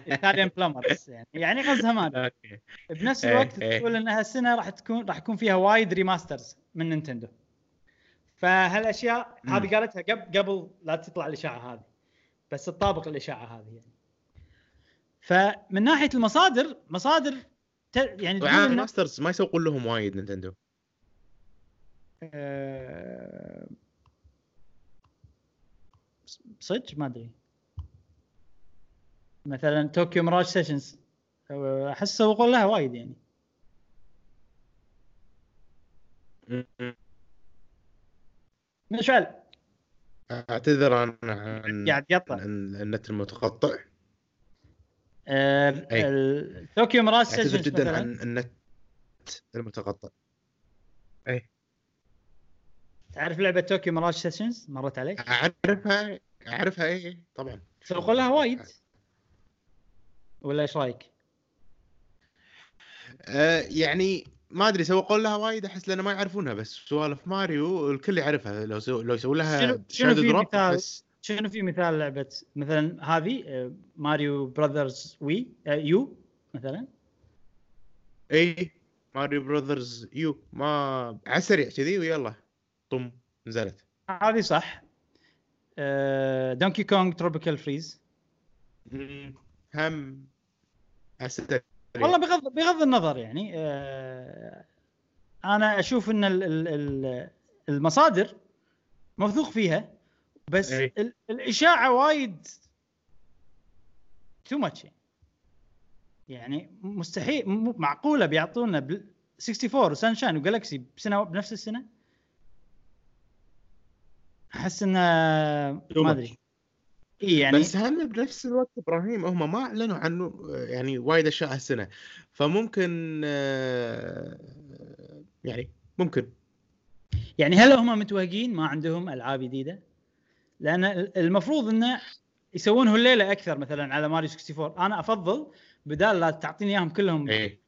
ايطاليان بلمرز يعني يعني غزها ما. أوكي بنفس إيه، الوقت إيه. تقول إن هالسنة راح تكون راح يكون فيها وايد ريماسترز من نينتندو فهالأشياء. هذه قالتها قبل قبل لا تطلع الإشاعة هذه بس تطابق الإشاعة هذه يعني فمن ناحية المصادر مصادر. يعني وعاد إن- ماسترز ما يسوقون لهم وايد نينتندو آه، صدق؟ ما أدري. مثلا Tokyo Mirage Sessions. احس سوقوا لها وايد يعني. مشعل أعتذر عن عن قاعد يقطع النت المتقطع. آه، Tokyo Mirage أعتذر Sessions جدا مثلا. عن النت المتقطع. تعرف لعبة Tokyo Mirage Sessions؟ مرت عليك؟ أعرفها أعرفها اي إي، طبعا. سوقوا لها وايد. ولا إيش رأيك؟ آه يعني ما أدري سوقوا لها وايد أحس لأن ما يعرفونها بس سوالف ماريو الكل يعرفها. لو سو... لو يسوون لها شنو- شنو في مثال؟ أحس شنو في مثال لعبة؟ مثلا هذه آه، Mario Brothers Wii آه، U مثلا؟ اي ماريو براذرز يو. ما على السريع كذي ويلا. طم نزلت. هذه صح. دونكي كونغ تروبيكال فريز هم السريع والله بغض بغض النظر يعني آه، أنا أشوف إن ال- ال- ال- المصادر موثوق فيها بس. ال- الإشاعة وايد تو ماتش يعني. مستحيل م- معقولة بيعطونا بال- 64 وسانشاين وجالكسي بسنه بنفس السنة؟ أحس إنه ما. أدري. اي يعني بس هم بنفس الوقت إبراهيم هم ما أعلنوا عنه يعني وايد أشياء هالسنة. فممكن آه، يعني ممكن. يعني هل هم متوهقين؟ ما عندهم ألعاب جديدة؟ لأن ال- المفروض انه يسوونه الليلة أكثر مثلا على ماريو 64 أنا أفضل بدال لا تعطيني إياهم كلهم إيه.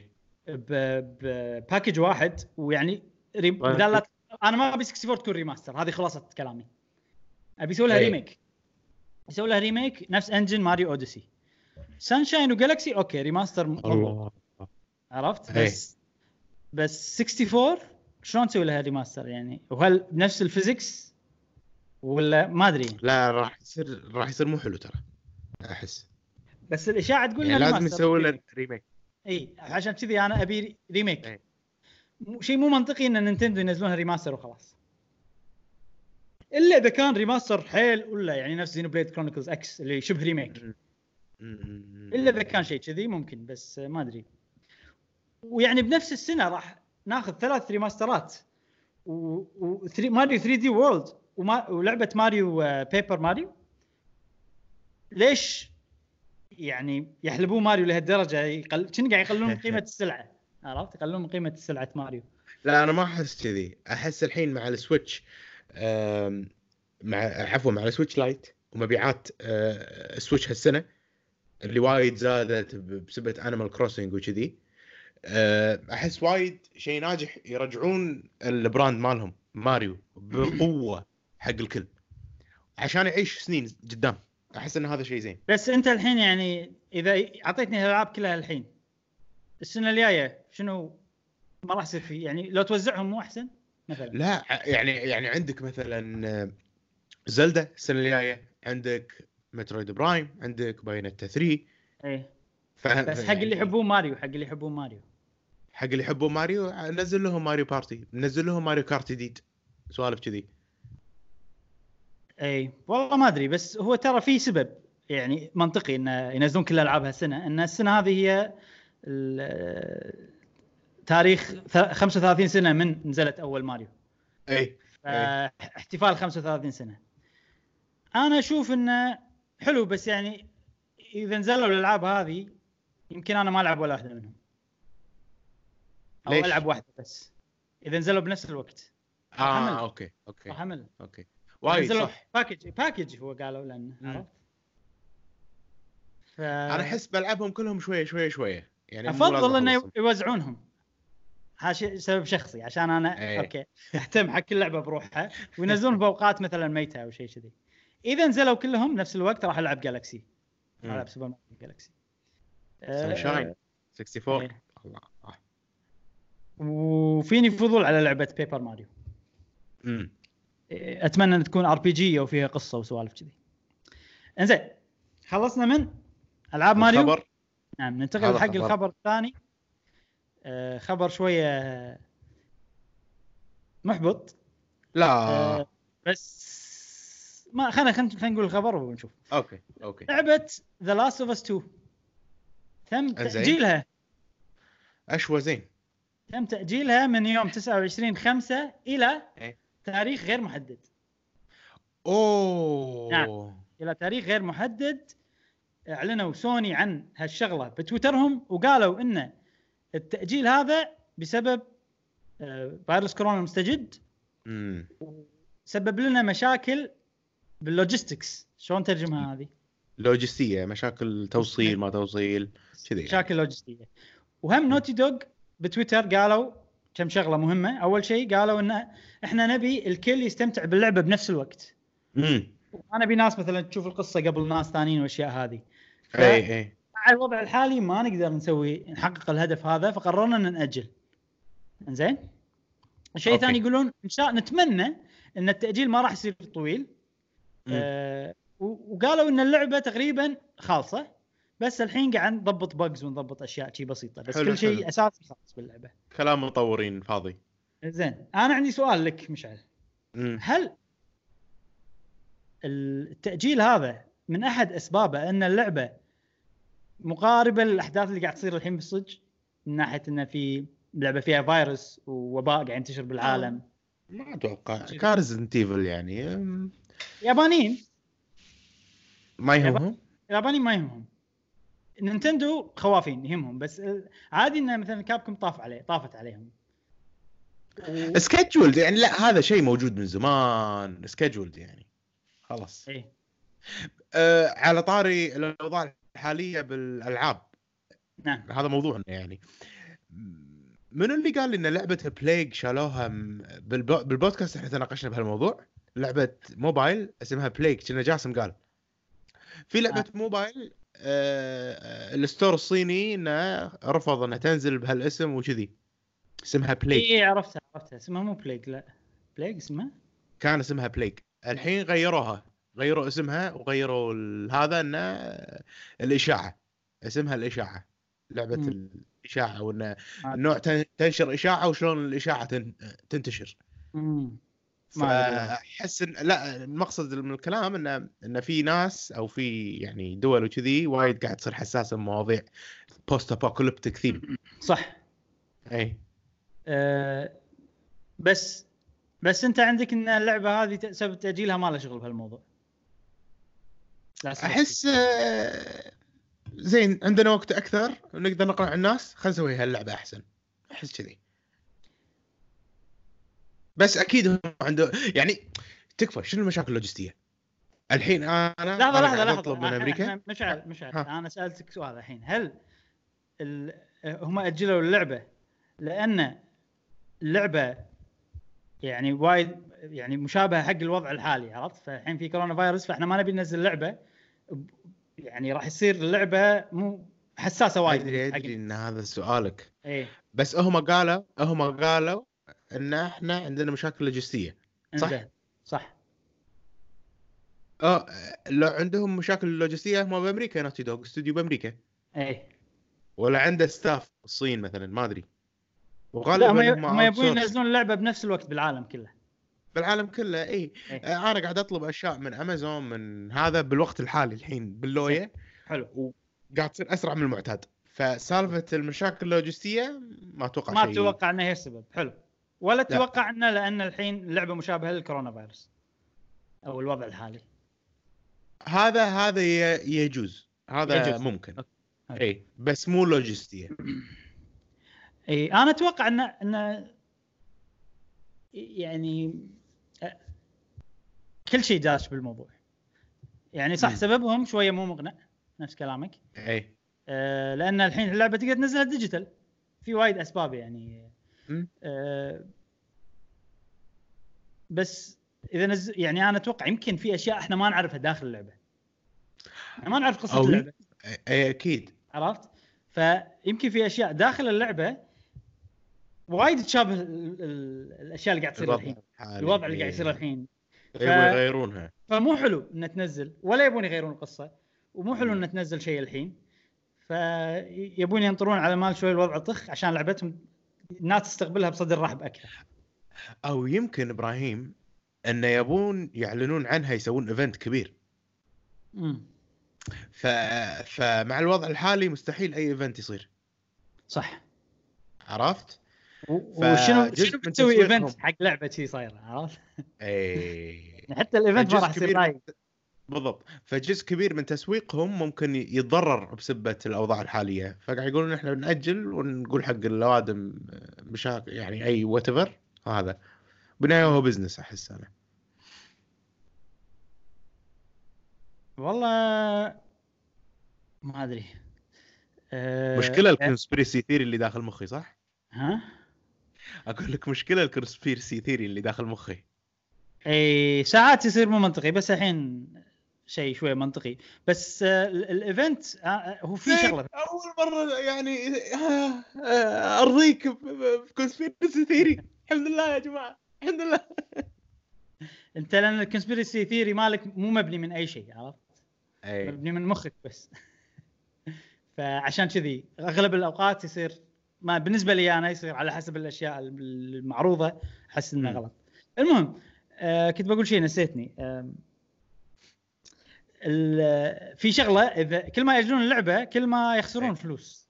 ب package واحد ويعني. بدال لا أنا ما أبي 64 تكون remaster هذه خلاصة كلامي. أبي أسوي لها إيه. remake يسوي لها remake نفس engine Mario Odyssey Sunshine و Galaxy أوكي remaster مضبوط الله. عرفت؟ إيه. بس بس 64 شلون تسوي لها remaster يعني وهل بنفس ال physics ولا ما أدري. لا راح يصير راح يصير مو حلو ترى أحس. بس الاشاعه تقول يعني لازم. يسوي له remake إي عشان كذي أنا أبي remake إيه. شيء مو منطقي إن Nintendo ينزلونها remaster وخلاص. إلا إذا كان remaster حيل ولا يعني نفس Xenoblade Chronicles X اللي شبه remake إلا إذا كان شيء كذي ممكن بس ما أدري. ويعني بنفس السنة راح ناخذ ثلاث remaster ات و, و... three... Mario 3D World وما... ولعبة Mario Paper Mario ليش يعني يحلبون ماريو لهالدرجة؟ يقل... قاعد يقللون من قيمة السلعة. عرفت؟ يقللون من قيمة سلعة ماريو لا أنا ما أحس كذي. أحس الحين مع ال Switch مع عفوا مع ال Switch Lite ومبيعات آه، ال Switch هالسنة اللي وايد زادت ب- بسبه Animal Crossing وكذي. آه، أحس وايد شيء ناجح يرجعون ال brand مالهم ماريو بقوة حق الكل. عشان يعيش سنين قدام. أحس إن هذا شيء زين. بس أنت الحين يعني إذا أعطيتني الالعاب كلها الحين السنة الجاية شنو ما راح يصير في؟ يعني لو توزعهم مو أحسن؟ مثلا. لا يعني يعني عندك مثلا آه، Zelda السنة الجاية عندك Metroid Prime عندك Bayonetta 3 إيه. بس حق اللي يحبون ماريو حق اللي يحبون ماريو. حق اللي يحبون ماريو نزل لهم ماريو بارتي نزل لهم Mario Kart جديد سوالف كذي. اي والله ما أدري بس هو ترى في سبب يعني منطقي إن ينزلون كل الألعاب هالسنة إن السنة هذه هي ال- تاريخ ث- 35 سنة من نزلت أول ماريو. اي آه، احتفال 35 سنة. أنا أشوف إنه حلو بس يعني إذا نزلوا الألعاب هذه يمكن أنا ما ألعب ولا واحدة منهم. أو ليش؟ ألعب واحدة بس. إذا نزلوا بنفس الوقت. آه أمل. أوكي أوكي راح أمل. أوكي. وايد صح. package package هو قالوا لأن. عرفت؟ ف... أنا أحس بلعبهم كلهم شوية شوية شوية. يعني أفضل إنه. يوزعونهم. هذا سبب شخصي عشان أنا إيه. okay. أهتم حق كل لعبة بروحها وينزلون بأوقات مثلا ميتة أو شيء كذي. إذا نزلوا كلهم نفس الوقت راح ألعب Galaxy راح. ألعب Super Mario Galaxy Sunshine 64 إيه. الله. وفيني فضول على لعبة Paper Mario امم أتمنى أن تكون RPG أو فيها قصة وسوالف كذي. إنزين خلصنا من ألعاب ماريو. خبر نعم ننتقل حق خبر. الخبر الثاني. خبر شوية محبط. لا. آه بس ما خلينا خلينا نقول الخبر ونشوف okay okay. لعبة The Last of Us 2 تم. تأجيلها. أشوى زين. تم تأجيلها من يوم 29 5 إلى إيه. تاريخ غير محدد. أوه. نعم. إلى تاريخ غير محدد. أعلنوا سوني عن هالشغلة بتويترهم وقالوا ان التأجيل هذا بسبب آه، فيروس كورونا المستجد امم سبب لنا مشاكل بال logistics. شلون ترجمها هذه؟ لوجستية مشاكل توصيل ما توصيل كذي يعني. مشاكل لوجستية. وهم Naughty Dog بتويتر قالوا كم شغلة مهمة. أول شيء قالوا إن إحنا نبي الكل يستمتع باللعبة بنفس الوقت. امم أنا أبي ناس مثلا تشوف القصة قبل ناس ثانيين والأشياء هذه. اي اي مع الوضع الحالي ما نقدر نسوي نحقق الهدف هذا فقررنا إن نأجل. زين الشيء. الثاني يقولون إن شاء نتمنى إن التأجيل ما راح يصير طويل. آه وقالوا إن اللعبة تقريبا خالصة بس الحين قاعد نضبط بجز ونضبط أشياء شي بسيطة بس حلو، كل شيء. أساسي خاص باللعبة. كلام مطورين فاضي. زين أنا عندي سؤال لك مشعل. هل التأجيل هذا من أحد أسبابه إن اللعبة مقاربة للأحداث اللي قاعد تصير الحين بالصج من ناحية ان في لعبة فيها فيروس ووباء قاعد ينتشر بالعالم. ما أتوقع. كا Resident Evil يعني يابانيين. ما يهمهم؟ اليابانيين ما يهمهم. نينتندو خوافين يهمهم بس عادي ان مثلا كابكم طاف عليه طافت عليهم. سكجولد يعني لا هذا شيء موجود من زمان. سكجولد يعني. خلاص. إيه. آه على طاري الأوضاع الحاليه بالألعاب. نعم. هذا موضوعنا يعني. منو اللي قال إن لعبة بليج شالوها. بالبودكاست إحنا تناقشنا بهالموضوع؟ لعبة موبايل اسمها Plague كنا جاسم قال. في لعبة آه. موبايل آه... آه، ال store الصيني إنه رفض إنها تنزل بهالاسم وكذي. اسمها بليج إيه عرفتها عرفتها. اسمها مو Plague لا. Plague اسمها؟ كان اسمها Plague الحين غيروها. غيروا اسمها وغيروا ال- هذا إنه الإشاعة اسمها الإشاعة لعبة مم. الإشاعة وان. النوع تن- تنشر إشاعة وشلون الإشاعة تن- تنتشر مم. فأحس ان لا المقصد من الكلام إنه إن في ناس أو في يعني دول وكذي وايد قاعد تصير حساسة من مواضيع post apocalyptic theme صح اي أه بس بس أنت عندك إن اللعبة هذه سبب تأجيلها ما لها شغل بهالموضوع. أحس آه، زين عندنا وقت أكثر نقدر نقنع الناس خلينا نسوي هاللعبة أحسن. أحس كذي. بس أكيد عنده يعني تكفى شنو المشاكل اللوجستية؟ الحين أنا لحظه أنا لحظة لحظة أطلب من أمريكا. مشعل مشعل. أنا سألتك سؤال الحين. هل ال... هم أجلوا اللعبة لأن اللعبة يعني وايد يعني مشابهة حق الوضع الحالي عرفت؟ فالحين في كورونا فيروس فإحنا ما نبي ننزل لعبة يعني راح يصير اللعبة مو حساسة وايد ادري أدري إن هذا سؤالك. إيه. بس هم قالوا هم قالوا إن إحنا عندنا مشاكل لوجستية. صح. صح. آه لو عندهم مشاكل لوجستية هم بأمريكا Naughty Dog. استوديو بأمريكا. إيه. ولا عنده staff الصين مثلا ما أدري. وغالبا هم يبون. ينزلون اللعبة بنفس الوقت بالعالم كله. بالعالم كله اي إيه. آه، أنا قاعد أطلب أشياء من امازون من هذا بالوقت الحالي الحين باللوية حلو. وقاعد تصير أسرع من المعتاد. فسالفة المشاكل اللوجستية ما أتوقع ما شيء. تتوقع إنه هي السبب. حلو. ولا لا. تتوقع إنه لأن الحين اللعبه مشابهة للكورونا فيروس أو الوضع الحالي. هذا هذا يجوز. هذا يجوز. ممكن. اي بس مو لوجستية. اي أنا أتوقع انه انه يعني كل شيء داش بالموضوع. يعني صح مم. سببهم شوية مو مقنع نفس كلامك. إي. آه، لأن الحين اللعبة تقدر تنزلها digital في وايد أسباب يعني. آه، بس إذا نز... يعني أنا أتوقع يمكن في أشياء إحنا ما نعرفها داخل اللعبة. إحنا ما نعرف قصة أو اللعبة. إي أكيد. عرفت؟ فيمكن في أشياء داخل اللعبة وايد تشابه ال- ال- الأشياء اللي قاعد تصير الحين. الوضع اللي قاعد. يصير الحين. يبغوا يغيرونها. فمو حلو ان تنزل ولا يبون يغيرون القصة. ومو حلو ان تنزل شيء الحين. فيبون ينطرون على مال شوي الوضع طخ عشان لعبتهم الناس تستقبلها بصدر رحب أكثر. أو يمكن إبراهيم انه يبون يعلنون عنها يسوون event كبير. امم ف... فمع الوضع الحالي مستحيل أي event يصير. صح. عرفت؟ وشنو شنو بتسوي. event حق لعبة شي صايرة عرفت؟ اي حتى ال event ما راح يصير رايق بالضبط فجزء كبير من تسويقهم ممكن يتضرر بسبة الأوضاع الحالية فقاعد يقولون إحنا بنأجل ونقول حق الأوادم مشاكل يعني أي وات هذا بالنهايه هو business أحس أنا والله ما أدري أه مشكلة ال conspiracy theory اللي داخل مخي صح؟ ها؟ أقول لك مشكلة ال conspiracy theory اللي داخل مخي. اي ساعات يصير مو منطقي بس الحين شيء شوي منطقي. بس آه، ال- ال event آه، هو في شغلة. أول مرة يعني آه، آه، أرضيك ب conspiracy theory الحمد لله يا جماعة الحمد لله. أنت لأن ال conspiracy theory مالك مو مبني من أي شيء عرفت؟ اي مبني من مخك بس. فعشان كذي أغلب الأوقات يصير ما بالنسبة لي أنا يصير على حسب الأشياء المعروضة أحس إنه. غلط. المهم آه كنت بقول شيء نسيتني. ال- في شغلة إذا كل ما ياجلون اللعبة كل ما يخسرون إيه. فلوس.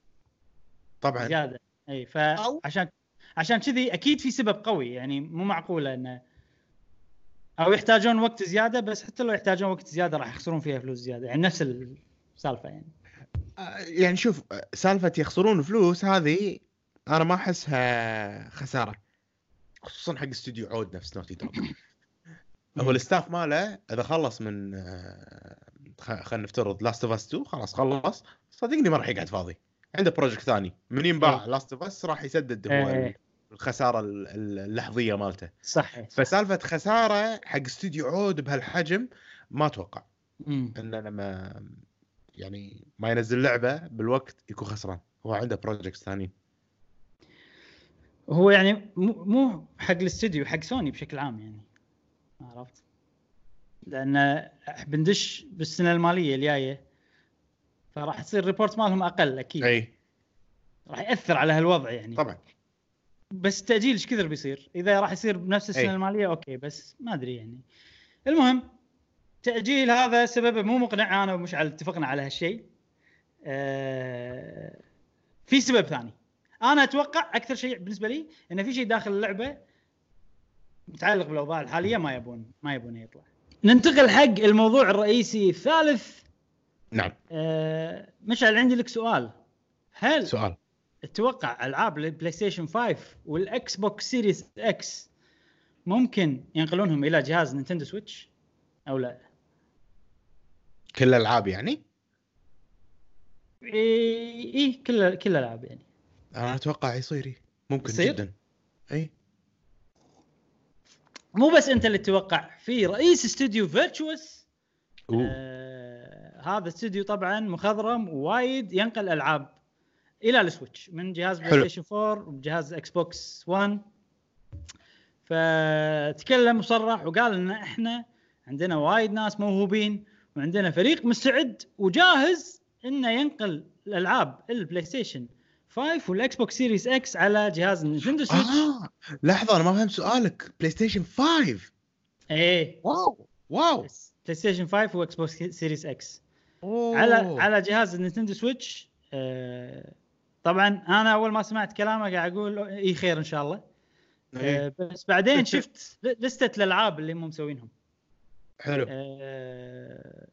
طبعا. زيادة. إي فعشان عشان كذي أكيد في سبب قوي. يعني مو معقوله انه أو يحتاجون وقت زيادة بس حتى لو يحتاجون وقت زيادة راح يخسرون فيها فلوس زيادة. يعني نفس السالفة يعني. آه، يعني شوف سالفة يخسرون فلوس هذه أنا ما أحسها خسارة خصوصا حق استوديو عود نفس Naughty Dog هو ال staff ماله إذا خلص من آه، خلينا نفترض Last of Us 2 خلاص خلص. صدقني ما راح يقعد فاضي. عنده project ثاني. من ينباع Last of Us راح يسدد هو إيه. الخسارة ال- ال- اللحظية مالته. صح فسالفة خسارة حق استوديو عود بهالحجم ما أتوقع. إنه لما يعني ما ينزل لعبة بالوقت يكون خسران. هو عنده project ثانيين. هو يعني مو حق الاستوديو حق سوني بشكل عام يعني. عرفت؟ لأن بندش بالسنة المالية الجاية. فراح تصير report مالهم أقل أكيد. أي. راح يأثر على هالوضع يعني. طبعا. بس التاجيل إيش كثر بيصير؟ إذا راح يصير بنفس السنة أي. المالية أوكي بس ما أدري يعني. المهم تأجيل هذا سببه مو مقنع أنا ومشعل اتفقنا على هالشيء. آه في سبب ثاني. أنا أتوقع أكثر شيء بالنسبة لي انه في شيء داخل اللعبة متعلق بالاوضاع الحاليه ما يبون ما يبونه يطلع. ننتقل حق الموضوع الرئيسي الثالث نعم آه مشعل عندي لك سؤال. هل سؤال تتوقع ألعاب ال PlayStation 5 وال Xbox Series X ممكن ينقلونهم إلى جهاز Nintendo Switch أو لا؟ كل الألعاب يعني إي إيه كل كل الألعاب يعني أنا أتوقع يصير إيه. ممكن يصير؟ جدا إي مو بس أنت اللي تتوقع في رئيس استوديو Virtuos. آه هذا استوديو طبعا مخضرم وايد ينقل ألعاب إلى ال Switch من جهاز PlayStation 4 وجهاز Xbox One فتكلم وصرح وقال إن إحنا عندنا وايد ناس موهوبين وعندنا فريق مستعد وجاهز إنه ينقل الألعاب ال PlayStation 5 وال Xbox Series X على جهاز Nintendo Switch آه لحظة أنا ما فهمت سؤالك. PlayStation 5 إيه. Wow. Wow. PlayStation 5 و Xbox Series X أوه. على على جهاز ال Nintendo Switch آه، طبعا أنا أول ما سمعت كلامه قاعد أقول اي خير إن شاء الله. إيه. آه، بس بعدين شفت ل- لستة الألعاب اللي هم مسوينهم. حلو. آه،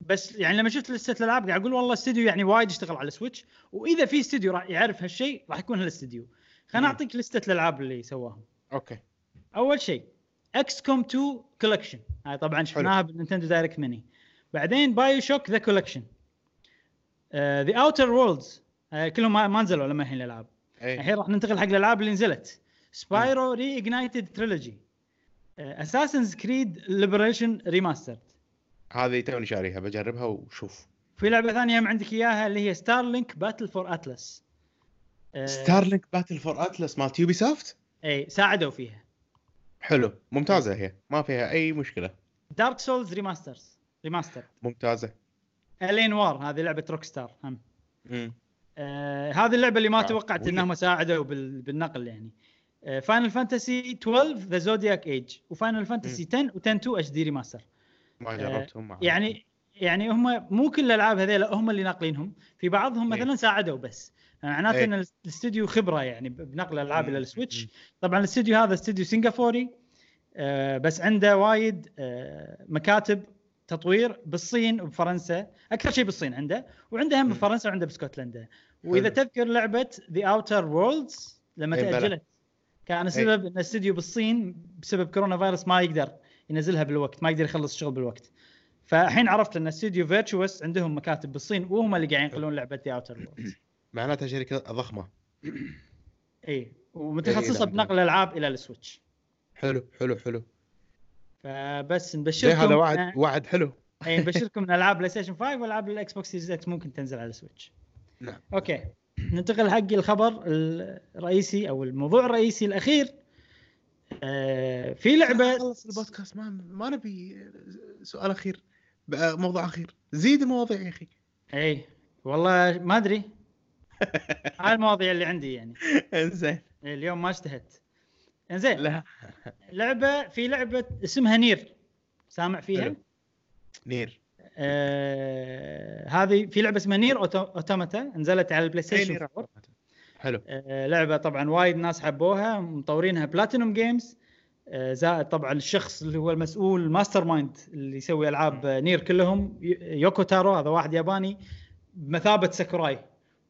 بس يعني لما شفت لستة الألعاب قاعد أقول والله استوديو يعني وايد اشتغل على ال Switch وإذا في استوديو راح يعرف هالشيء راح يكون هالاستوديو. خليني. أعطيك لستة الألعاب اللي سواهم. Okay. أول شيء XCOM 2 Collection هاي طبعا شفناها بال Nintendo Direct Mini بعدين BioShock The Collection The Outer Worlds كلهم ما نزلوا لما الحين الألعاب. اي الحين راح ننتقل حق الألعاب اللي نزلت. Spyro Reignited Trilogy Assassin's Creed Liberation Remastered هذه توني شاريها بجربها وشوف. في لعبة ثانية هم عندك إياها اللي هي Starlink Battle for Atlas Starlink Battle for Atlas مال Ubisoft اي ساعدوا فيها. حلو ممتازة هي ما فيها أي مشكلة. Dark Souls Remastered remaster ممتازة. L.A. Noire هذه لعبة Rockstar هم آه هذه اللعبة اللي ما آه، توقعت. إنهم ساعدوا بال... بالنقل يعني. Final Fantasy 12 The Zodiac Age و Final Fantasy 10 و10 2 HD Remaster ما جربتهم معهم. يعني يعني هم مو كل الألعاب هذيلا هم اللي ناقلينهم في بعضهم إيه. مثلا ساعدوا بس معناته إيه. إن الاستوديو خبرة يعني بنقل الالعاب إلى. ال Switch. طبعا الاستوديو هذا استوديو سنغافوري آه بس عنده وايد آه مكاتب تطوير بالصين وبفرنسا أكثر شيء بالصين عنده وعنده هم. بفرنسا وعنده باسكتلندا وإذا. تذكر لعبة The Outer Worlds لما إي بلى. تأجلت كان السبب إن استديو بالصين بسبب كورونا فيروس ما يقدر ينزلها بالوقت ما يقدر يخلص الشغل بالوقت. فالحين عرفت إن استديو Virtuos عندهم مكاتب بالصين وهم اللي قاعدين ينقلون لعبة The Outer معناتها شركة ضخمة. اي ومتخصصة نعم. بنقل الألعاب إلى ال Switch. حلو حلو حلو. فبس نبشركم هذا وعد وعد حلو؟ اي نبشركم إن ألعاب PlayStation 5 وألعاب ال Xbox Series X ممكن تنزل على ال Switch. نعم. Okay. ننتقل حق الخبر الرئيسي أو الموضوع الرئيسي الأخير. آه في لعبة خلص البودكاست ما ما نبي سؤال أخير موضوع أخير. زيد المواضيع يا أخي. إي والله ما أدري. هاي المواضيع اللي عندي يعني. إنزين. اليوم ما اجتهدت إنزين لا. لعبة في لعبة اسمها نير. سامع فيها؟ Nier. آه هذه في لعبة اسمها Nier Automata نزلت على البلاي ستيشن 4 حلو. آه، لعبة طبعا وايد ناس حبوها مطورينها Platinum Games آه، زائد طبعا الشخص اللي هو المسؤول ال mastermind اللي يسوي ألعاب نير كلهم. يوكو تارو هذا واحد ياباني بمثابة ساكوراي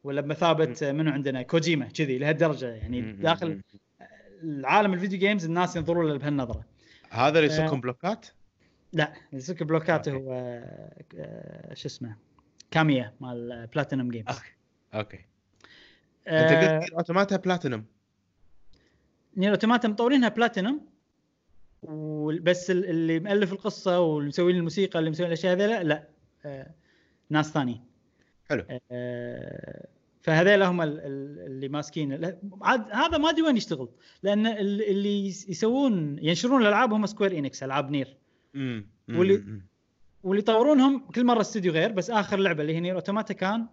ولا بمثابة منو عندنا كوجيما كذي لهالدرجة يعني داخل. العالم ال video games الناس ينظرون له بهالنظرة. هذا اللي. يسكن vlogات؟ لا يسوي vlogات. هو آه، شو اسمه كاميا مال Platinum Games okay. okay. أنت آه، قلت Nier Automata Platinum Nier Automata مطورينها بلاتينوم وبس ال- اللي مؤلف القصة واللي مسوي الموسيقى اللي مسوي الأشياء هذيلا لا. آه ناس ثانيين. حلو. فهذيلا هم ال- ال- اللي ماسكين. لا، عاد هذا ما أدري وين يشتغل لأن ال- اللي يس- يسوون ينشرون الألعاب هم Square Enix ألعاب Nier امم واللي- واللي يطورونهم كل مرة استوديو غير بس آخر لعبة اللي هي Nier Automata كان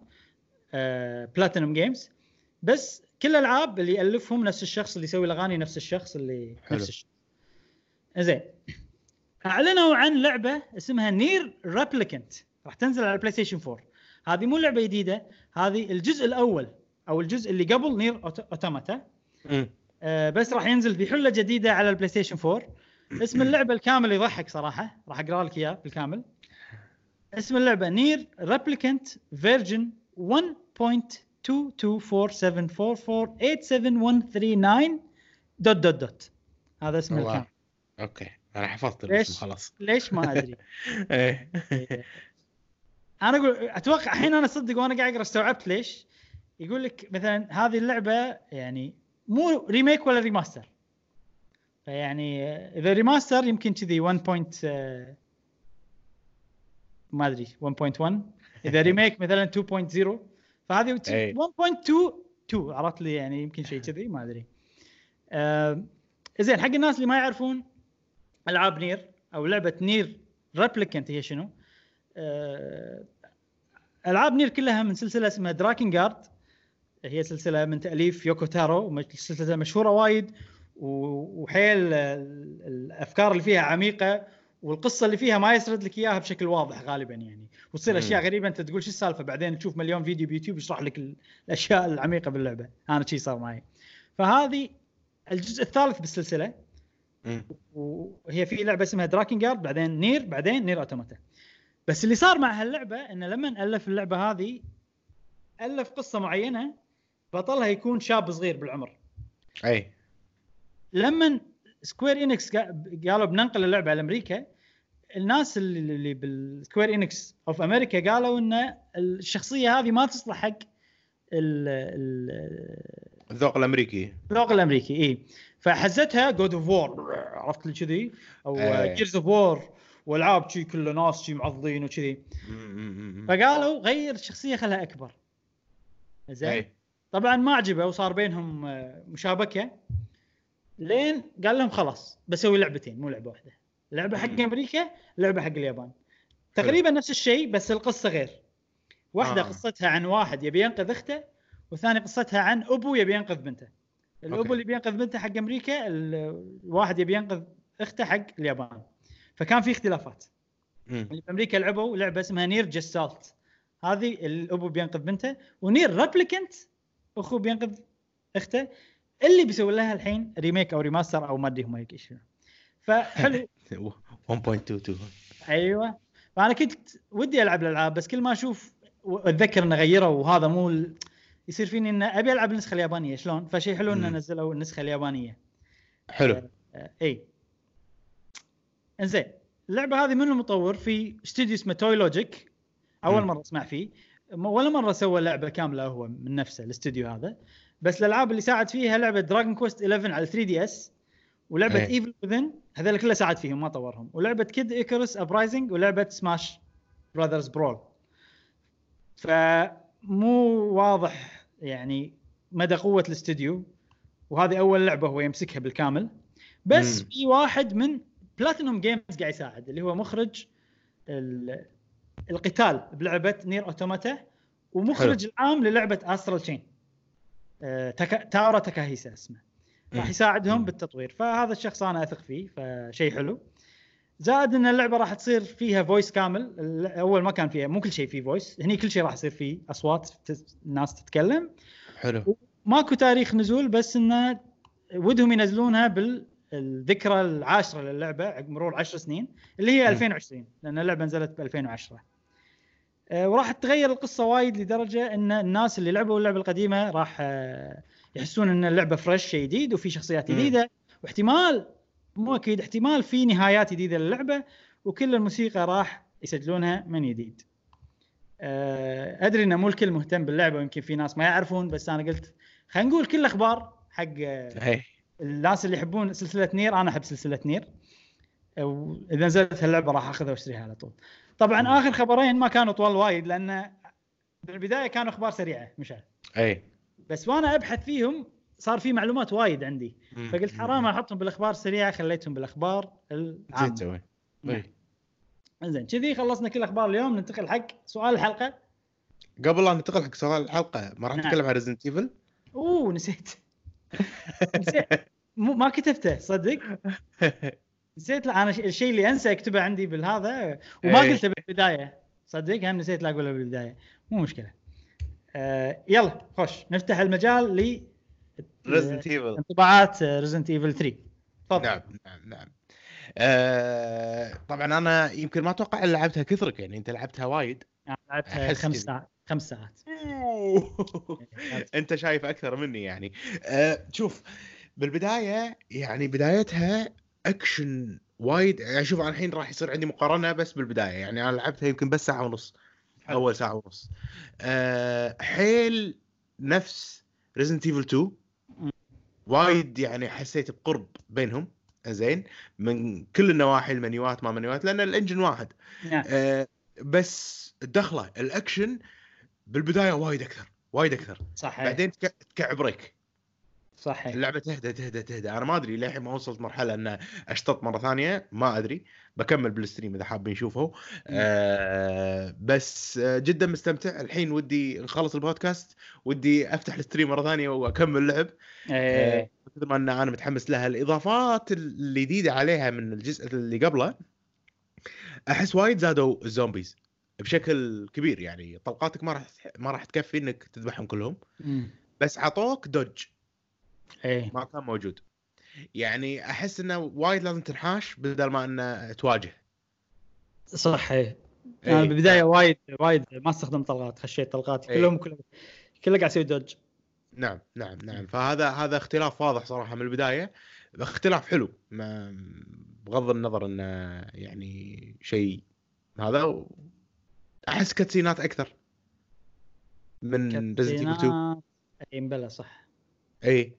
آه Platinum Games بس كل الألعاب اللي يألفهم نفس الشخص اللي يسوي الأغاني نفس الشخص اللي حلو. نفس الشخص. زين أعلنوا عن لعبة اسمها Nier Replicant راح تنزل على البلاي ستيشن 4 هذه مو لعبة جديدة هذه الجزء الأول أو الجزء اللي قبل Nier Automata آه، بس راح ينزل بحلة جديدة على البلاي ستيشن 4 اسم اللعبة الكامل يضحك صراحة. راح أقرأ لك إياه بالكامل. اسم اللعبة Nier Replicant version 1.22474487139 dot dot dot هذا اسم الله. الكامل. okay. أنا حفظت ليش؟ الاسم خلاص. ليش ما أدري؟ إيه. أنا أقول أتوقع الحين أنا صدق وأنا قاعد أقرأ استوعبت ليش. يقول لك مثلا هذه اللعبة يعني مو remake ولا remaster فيعني إذا remaster يمكن كذي 1. point، آه، ما أدري 1.1 إذا remake مثلا 2.0 فهذه أي. 1.22 عرفت لي يعني يمكن شيء كذي ما أدري آه، زين حق الناس اللي ما يعرفون ألعاب Nier أو لعبة Nier Replicant هي شنو؟ آه، ألعاب Nier كلها من سلسلة اسمها Drakengard هي سلسلة من تأليف يوكو تارو سلسلة مشهورة وايد وحيل ال- الأفكار اللي فيها عميقة والقصة اللي فيها ما يسرد لك إياها بشكل واضح غالبا يعني. وتصير. أشياء غريبه أنت تقول شو السالفة؟ بعدين تشوف مليون فيديو بيوتيوب يشرح لك ال- الأشياء العميقة باللعبة. أنا شي صار معي. فهذه الجزء الثالث بالسلسلة. وهي في لعبة اسمها Drakengard بعدين Nier بعدين Nier Automata بس اللي صار مع هاللعبة إنه لما ألف اللعبة هذه ألف قصة معينة بطلها يكون شاب صغير بالعمر. أي. لما Square Enix قالوا بننقل اللعبة على أمريكا الناس اللي, بال Square Enix of America قالوا إن الشخصية هذه ما تصلح حق ال- ال- الذوق الأمريكي. الذوق الأمريكي إي. فحزتها God of War عرفت لي كذي أو إيه. Gears of War والعاب شي كله ناس شي معضلين وكذي. فقالوا غير الشخصية خلها أكبر. زين. اي طبعا ما عجبه وصار بينهم آه، مشابكة. لين قال لهم خلاص بسوي لعبتين مو لعبة واحدة. لعبة حق. أمريكا لعبة حق اليابان. تقريبا نفس الشيء بس القصة غير. واحدة آه. قصتها عن واحد يبي ينقذ أخته والثاني قصتها عن ابو يبي ينقذ بنته. الأبو okay. اللي يبي ينقذ بنته حق أمريكا ال- الواحد يبي ينقذ أخته حق اليابان. فكان في اختلافات. اللي بامريكا لعبوا لعبة اسمها Nier Gestalt هذه الأبو بينقذ بنته و Nier Replicant أخوه بينقذ أخته. اللي بيسوي لها الحين remake أو remaster أو ما أدري هم هيك إيش. فحلو. 1.22 أيوه. فأنا كنت ودي ألعب الألعاب بس كل ما أشوف وأتذكر إنه غيروا وهذا مو ال... يصير فيني ان أبي ألعب النسخة اليابانية. شلون؟ فشيء حلو إنه. نزلوا النسخة اليابانية. حلو. آه، إي. إنزين. اللعبة هذه من المطور في استوديو اسمه Toylogic أول. مرة أسمع فيه. ولا مرة سوى لعبة كاملة هو من نفسه الاستوديو هذا. بس الألعاب اللي ساعد فيها لعبة Dragon Quest 11 على 3DS ولعبة. Evil Within هذول كلها ساعد فيهم ما طورهم. ولعبة Kid Icarus Uprising ولعبة سماش Bros Brawl فمو واضح يعني مدى قوة الاستوديو وهذه أول لعبة هو يمسكها بالكامل. بس مم. في واحد من Platinum Games قاعد يساعد اللي هو مخرج ال- القتال بلعبة Nier Automata ومخرج العام للعبة Astral Chain تاكا تاورا تاكاهيسا اسمه. راح مم. يساعدهم مم. بالتطوير. فهذا الشخص أنا أثق فيه فشيء حلو. زائد إن اللعبة راح تصير فيها voice كامل. أول ما كان فيها مو كل شيء فيه voice هني كل شيء راح يصير فيه أصوات الناس تتكلم. حلو. ماكو تاريخ نزول بس انه ودهم ينزلونها بالذكرى العاشرة للعبة مرور 10 سنين اللي هي مم. 2020 لأن اللعبة نزلت ب 2010 آه، وراح تتغير القصة وايد لدرجة إن الناس اللي لعبوا اللعبة القديمة راح آه، يحسون إن اللعبة fresh شيء جديد وفي شخصيات. جديدة واحتمال مو أكيد احتمال في نهايات جديدة للعبة وكل الموسيقى راح يسجلونها من جديد. آه، أدري إن مو الكل مهتم باللعبة ويمكن في ناس ما يعرفون بس أنا قلت خلينا نقول كل الأخبار حق آه، الناس اللي يحبون سلسلة نير أنا أحب سلسلة نير واذا نزلت اللعبه راح أخذها وأشتريها على طول. طبعا. آخر خبرين ما كانوا طوال وايد لأن بالبدايه كانوا أخبار سريعة مشعل أي. بس وأنا أبحث فيهم صار في معلومات وايد عندي. فقلت حرام أحطهم بالأخبار السريعة خليتهم بالأخبار العامة. نعم. زين كذي خلصنا كل أخبار اليوم ننتقل حق سؤال الحلقة. قبل لا ننتقل حق سؤال الحلقة ما راح نعم. نتكلم عن ريزنت ايفل أوه نسيت. نسيت. ما كتبته صدق؟ نسيت أنا الشيء اللي أنسى أكتبه عندي بالهذا وما إيه. قلته بالبداية. صدق هم نسيت لا أقوله بالبداية. مو مشكلة. آه يلا خوش. نفتح المجال ل Resident Evil انطباعات Resident Evil 3 تفضل. نعم نعم نعم. آه، طبعا أنا يمكن ما أتوقع لعبتها كثرك يعني أنت لعبتها وايد. يعني لعبتها خمس. ساعات خمس ساعات. أنت شايف أكثر مني يعني. آه، شوف بالبداية يعني بدايتها اكشن وايد يعني شوف أنا الحين راح يصير عندي مقارنة بس بالبداية يعني أنا لعبتها يمكن بس ساعة ونص حلو. أول ساعة ونص. أه حيل نفس Resident Evil 2 مم. وايد يعني حسيت بقرب بينهم زين من كل النواحي ال menuات ما menuات لأن ال engine واحد. نعم. أه بس الدخله الأكشن بالبداية وايد أكثر وايد أكثر. صحيح. بعدين تك- تكعب break صحيح. اللعبة تهدى تهدى تهدى. أنا ما أدري للحين ما وصلت مرحلة ان اشتط مرة ثانية ما أدري. بكمل بال stream إذا حابين نشوفه. آه بس آه جدا مستمتع. الحين ودي نخلص البودكاست ودي أفتح ال stream مرة ثانية وأكمل لعب. إيه. آه، مثل ما أن أنا متحمس لها. الإضافات الجديده عليها من الجزء اللي قبله أحس وايد زادوا ال zombies بشكل كبير. يعني طلقاتك ما راح ما راح تكفي إنك تذبحهم كلهم. مم. بس عطوك dodge. إيه. ما كان موجود. يعني أحس إنه وايد لازم تنحاش بدل ما إنه تواجه. صح إيه. إيه. أنا بالبداية وايد وايد ما استخدم طلقات خشيت طلقاتي إيه. كلهم كلهم كله قاعد يسوي dodge. نعم نعم نعم. فهذا هذا اختلاف واضح صراحة من البداية. اختلاف حلو. ما بغض النظر إنه يعني شيء هذا و- أحس cutsceneات أكثر من Resident Evil 2 cutsceneات إي مبلى صح. إي.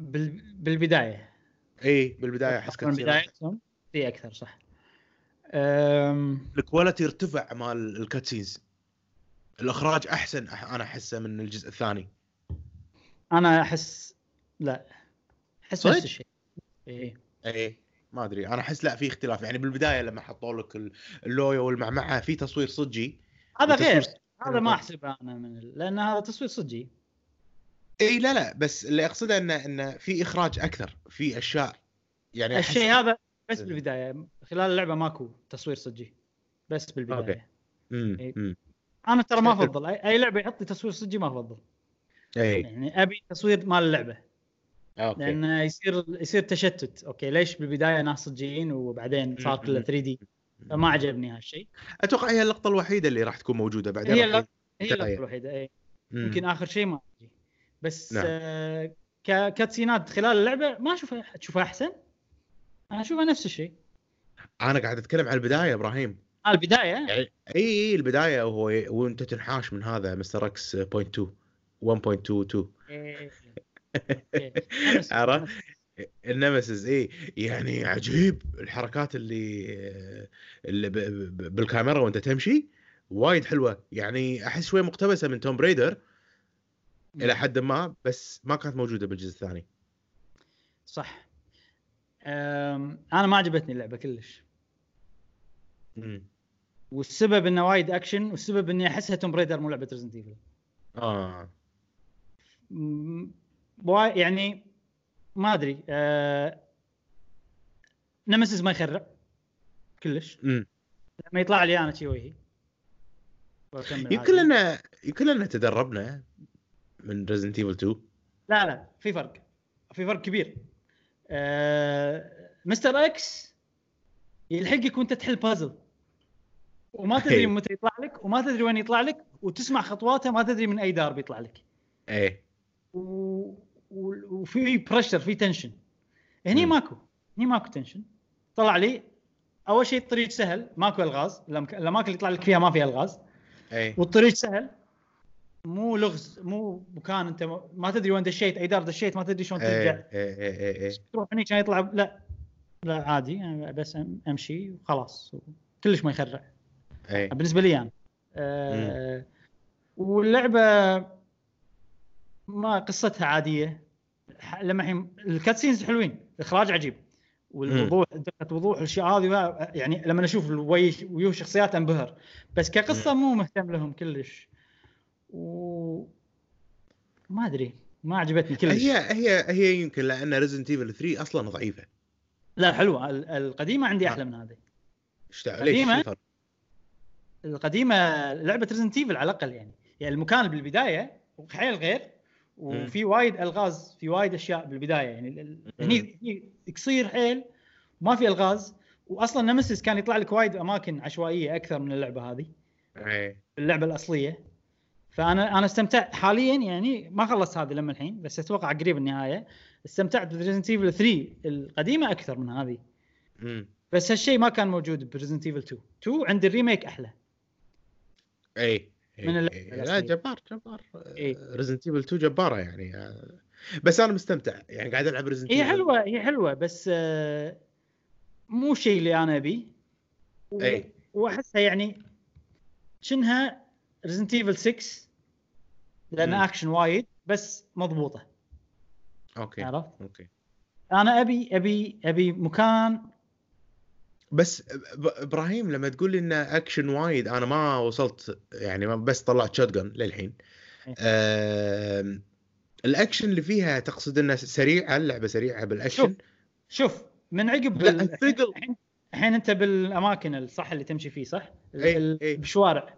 بال... بالبداية. إي بالبداية أحس من cutsceneات بدايتهم. في أكثر صح. أم... ال quality ارتفع مال ال cutscenes. الإخراج أحسن أنا أحسه من الجزء الثاني. أنا أحس لا. أحس؟ نفس الشيء. إيه إيه ما أدري. أنا أحس لا في اختلاف. يعني بالبداية لما حطوا لك ال- اللوية والمعمعة في تصوير صجي. هذا غير. هذا ما أحسبه أنا من. لأن هذا تصوير صجي. إي لا لا بس اللي أقصده انه انه في إخراج أكثر في أشياء. يعني الشيء هذا بس بالبداية خلال اللعبة ماكو تصوير صجي بس بالبداية. إيه. مم. أنا ترى ما أفضل أي لعبة يحط لي تصوير صجي ما أفضل. إي. يعني أبي تصوير مال اللعبة. أوكي. لأن يصير يصير تشتت. أوكي ليش بالبداية ناس صجيين وبعدين صار. كله 3D فما عجبني هالشيء. أتوقع هي اللقطة الوحيدة اللي راح تكون موجودة بعدين. هي راح اللقطة- هي. اللقطة الوحيدة إي. يمكن آخر شيء ما أدري. بس نعم. آه ك- cutsceneات خلال اللعبة ما أشوفها تشوفها أحسن. أنا أشوفها نفس الشيء. أنا قاعد أتكلم عن البداية إبراهيم. آه البداية؟ يعني إي إي البداية وهو وأنت تنحاش من هذا Mister X point 2 1.22 إيه. إيه. نفس- عرفت؟ Nemesis إي. يعني عجيب الحركات اللي اللي بالكاميرا وأنت تمشي. وايد حلوة. يعني أحس شوي مقتبسة من Tomb Raider إلى حد ما بس ما كانت موجودة بالجزء الثاني. صح. أنا ما عجبتني اللعبة كلش. مم. والسبب إنه وايد أكشن والسبب إني أحسها Tomb Raider مو لعبة Resident Evil آه. يعني ما أدري أه... Nemesis ما يخرع كلش. امم لما يطلع لي أنا شي وجهي. يمكن. لأن يمكن لأن تدربنا. من Resident Evil 2 لا لا في فرق. في فرق كبير. أه... Mister X يلحقك وانت تحل بازل وما تدري. متى يطلع لك وما تدري وين يطلع لك وتسمع خطواته ما تدري من أي دار بيطلع لك. إيه. و... و... وفي pressure في tension هني. ماكو هني ماكو tension طلع لي أول شيء الطريق سهل ماكو ألغاز. الاماكن اللي يطلع لك فيها ما فيها ألغاز. إيه. والطريق سهل مو لغز مو مكان انت ما- تدري وين دشيت اي دار دشيت ما تدري شلون ترجع. إيه إيه إيه إيه تروح هني كان يطلع لا لا عادي يعني بس أمشي وخلاص كلش ما يخرع. إيه. بالنسبة لي أنا. أه واللعبة ما قصتها عادية. لما الحين ال cutscenes حلوين الاخراج عجيب. والوضوح دقة وضوح الأشياء هذه يعني لما أشوف ويو شخصيات أنبهر. بس كقصة مو مهتم لهم كلش. و ما أدري ما عجبتني كلش. هي هي هي يمكن لأن Resident Evil 3 أصلا ضعيفة. لا حلوة. ال- القديمة عندي أحلى من هذه. إيش الفرق؟ القديمة لعبة Resident Evil على الأقل يعني. يعني المكان بالبداية حيل غير وفي وايد ألغاز في وايد أشياء بالبداية يعني. هني هني قصير حيل ما في ألغاز واصلا Nemesis كان يطلع لك وايد أماكن عشوائية أكثر من اللعبة هذه. إيه. اللعبة الأصلية. فانا أنا استمتعت حاليا يعني ما خلصت هذه لما الحين بس أتوقع قريب النهاية استمتعت ب Resident Evil 3 القديمة أكثر من هذه امم بس هالشيء ما كان موجود ب Resident Evil 2 2 عند ال remake أحلى اي من اللعبة إيه. لا. جبار جبار إيه. Resident Evil 2 جبارة يعني. بس أنا مستمتع يعني قاعد ألعب Resident هي حلوة هي حلوة بس آه، مو الشيء اللي أنا ابيه إي. وأحسها يعني شنها Resident Evil 6 لأن مم. اكشن وايد بس مضبوطة okay عرفت؟ okay أنا أبي أبي أبي مكان بس إبراهيم لما تقول انه اكشن وايد أنا ما وصلت يعني ما بس طلعت shotgun للحين إيه. آم، الاكشن اللي فيها تقصد انها سريعه اللعبة سريعة بالاكشن شوف شوف من عقب لا،. الحين الحين أنت بالأماكن الصح اللي تمشي فيه صح؟ ال- إي، ال- إي. بالشوارع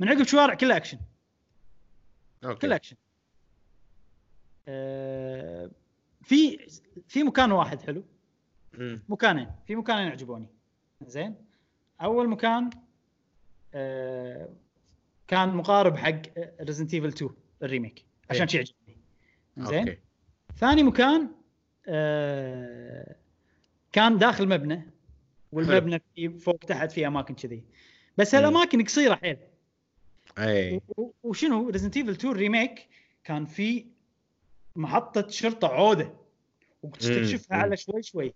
من عقب شوارع كلها action okay. كل اكشن آه، في في مكان واحد حلو. مكانين. في مكانين عجبوني زين؟ أول مكان آه، كان مقارب حق Resident Evil 2 ال remake عشان إيه. شي عجبني زين؟ okay. ثاني مكان آه، كان داخل مبنى والمبنى فيه فوق تحت في أماكن كذي. بس. هالاماكن قصيرة حيل. اي وشنو Resident Evil 2 remake كان في محطة شرطة عودة وتستكشفها. على شوي شوي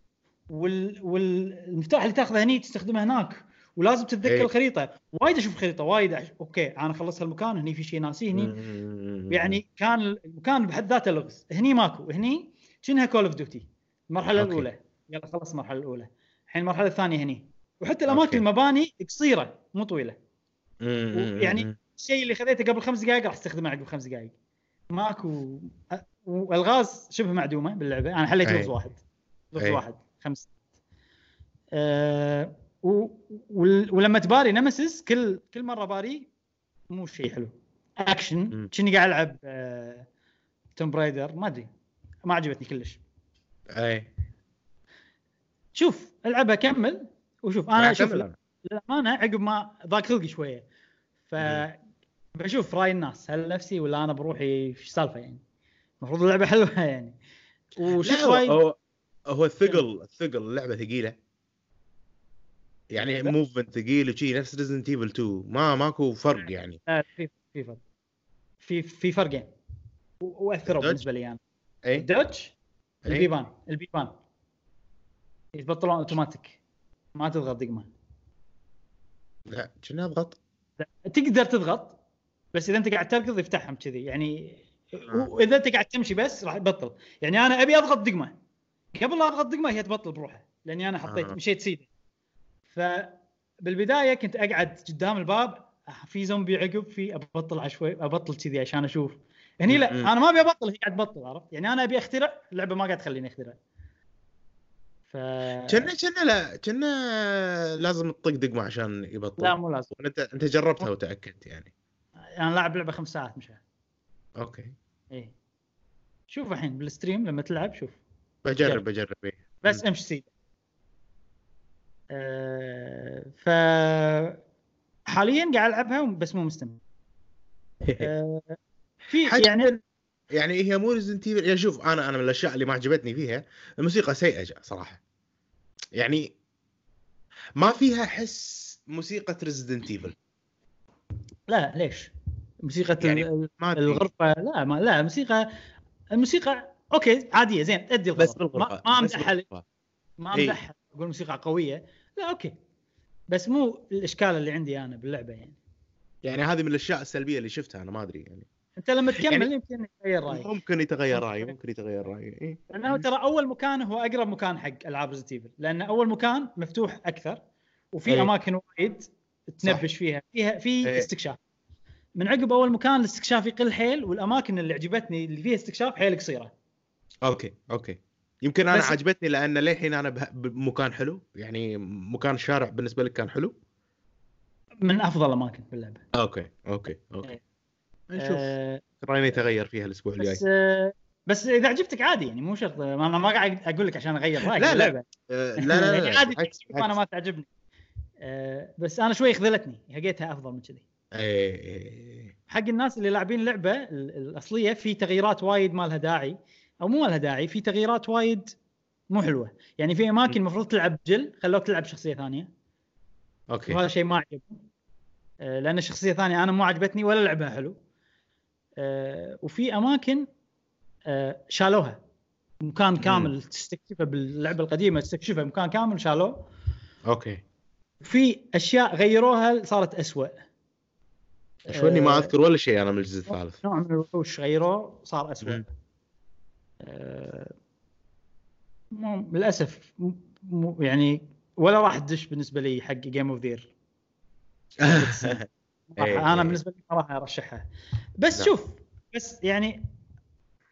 وال... والمفتاح اللي تاخذه هني تستخدمه هناك ولازم تتذكر إيه. الخريطة وايد أشوف خريطة وايد أش... okay أنا خلصت هالمكان هني في شيء ناسيه هني. يعني كان المكان بحد ذاته لغز هني ماكو هني شنها Call of Duty المرحلة okay. الأولى يلا خلص المرحلة الأولى الحين المرحلة الثانية هني وحتى الأماكن okay. المباني قصيرة مو طويلة. يعني الشيء اللي خذيته قبل خمس دقائق راح أستخدمه عقب خمس دقائق ماكو والغاز شبه معدومة باللعبة. أنا حليت. لغز واحد. لغز. واحد. خمس. أه و... ولما تباري Nemesis كل كل مرة باري مو شيء حلو. اكشن. كني قاعد ألعب أه... Tomb Raider ما أدري. ما عجبتني كلش. أي. شوف ألعبها كمل وشوف أنا شوف. للأمانة عقب ما ضاق خلقي شوية. ف بشوف رأي الناس. هل نفسي ولا أنا بروحي؟ إيش السالفه يعني؟ المفروض اللعبة حلوة يعني. لا هو هو, الثقل الثقل اللعبه ثقيلة. يعني movement ثقيل وشي نفس Resident Evil 2 ما ماكو فرق يعني. لا، في في فرق. في في فرقين. وأثروا؟ بالنسبة لي أنا. اي الدوج؟ إيه. البيبان. البيبان. يتبطلون اوتوماتيك ما تضغط دقمة. لا كنا أضغط؟ تقدر تضغط. بس إذا أنت قاعد تركض يفتحهم كذي. يعني آه. واذا أنت قاعد تمشي بس راح يبطل يعني أنا أبي أضغط دقمة. قبل لا أضغط دقمة هي تبطل بروحها لأني أنا حطيت آه. مشيت سيده فبالبدايه كنت أقعد قدام الباب في زومبي عقب في أبطل عشوائي أبطل كذي عشان أشوف. هني لا. أنا ما أبي أبطل هي قاعد تبطل عرفت؟ يعني أنا أبي أخترع اللعبة ما قاعد تخليني أخترع. ف كنا كنا لا كنا لازم تطق دقمة عشان يبطل. لا مو لازم. أنت أنت جربتها وتأكدت يعني. أنا لاعب لعبة خمس ساعات مش okay. إيه. شوف الحين بال stream لما تلعب شوف. بجرب بجرب إيه. بس. امشي سيده أه ف حاليا قاعد ألعبها بس مو مستمتع أه في يعني يعني هي مو Resident Evil يعني شوف أنا أنا من الأشياء اللي ما عجبتني فيها الموسيقى سيئة صراحة. يعني ما فيها حس موسيقى Resident Evil لا ليش؟ موسيقى يعني. الغرفة لا ما لا الموسيقى الموسيقى okay عادية زين ادي بس الغرض بالغرفة ما, بس أمدحها. ما إيه. أمدحها أقول موسيقى قوية لا okay بس مو الإشكال اللي عندي أنا باللعبة يعني يعني هذه من الأشياء السلبية اللي شفتها أنا ما أدري يعني أنت لما تكمل يعني- يمكن يتغير رأيك ممكن يتغير رأيي ممكن يتغير رأيي إيه. لأنه ترى أول مكان هو أقرب مكان حق ألعاب Resident Evil لأن أول مكان مفتوح أكثر وفي أي. أماكن وايد تنبش فيها فيها في أي. استكشاف من عقب أول مكان الاستكشاف يقل حيل والأماكن اللي عجبتني اللي فيها استكشاف حيل قصيرة. okay okay. يمكن أنا عجبتني لأن للحين أنا بمكان حلو. يعني مكان الشارع بالنسبة لك كان حلو؟ من أفضل الأماكن باللعبه okay okay okay. إيه. نشوف. آه راينا يتغير فيها الأسبوع الجاي. بس آه بس إذا عجبتك عادي يعني مو شرط ما أنا ما قاعد أقول لك عشان أغير رأيك لا، لا. آه، لا لا لا, يعني لا عادي بالعكس، تشوف أنا. ما تعجبني. آه بس أنا شوي خذلتني لقيتها أفضل من كذي. إيه. حق الناس اللي لاعبين اللعبه ال- الأصلية في تغييرات وايد ما لها داعي أو مو لها داعي في تغييرات وايد مو حلوة. يعني في أماكن المفروض تلعب جل خلوك تلعب شخصية ثانية. أوكي. وهذا شيء ما عجبني. آه، لأن الشخصية الثانية أنا مو عجبتني ولا لعبها حلو. آه، وفي أماكن شالوها. مكان كامل تستكشفه باللعبة القديمة تستكشفه مكان كامل شالوه. Okay. وفي أشياء غيروها صارت أسوأ. شو إني ما آه، أذكر ولا شيء أنا من الجزء الثالث. نوع من الوحوش غيروه صار مم. آه، مو للأسف يعني ولا راح تدش بالنسبة لي حق game of the year أنا إيه. بالنسبة لي ما راح أرشحها. بس نعم. شوف بس يعني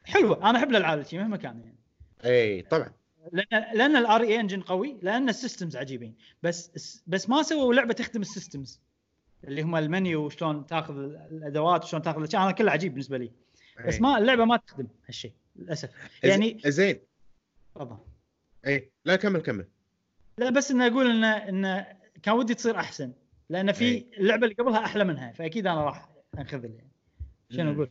حلوة. أنا أحب الالعاب شي مهما كان يعني. اي طبعا. لأن لأن ال RE Engine قوي لأن ال systems عجيبين. بس بس ما سووا لعبة تخدم ال systems اللي هم المنيو وشلون تاخذ الأدوات وشلون تاخذ الأشياء. أنا كله عجيب بالنسبة لي. بس إيه. ما اللعبة ما تخدم هالشيء للأسف. يعني زين تفضل. اي لا كمل كمل. لا بس اني أقول ان ان كان ودي تصير أحسن. لأن في إيه. اللعبة اللي قبلها أحلى منها فأكيد أنا راح أنخذل يعني. شنو. أقول؟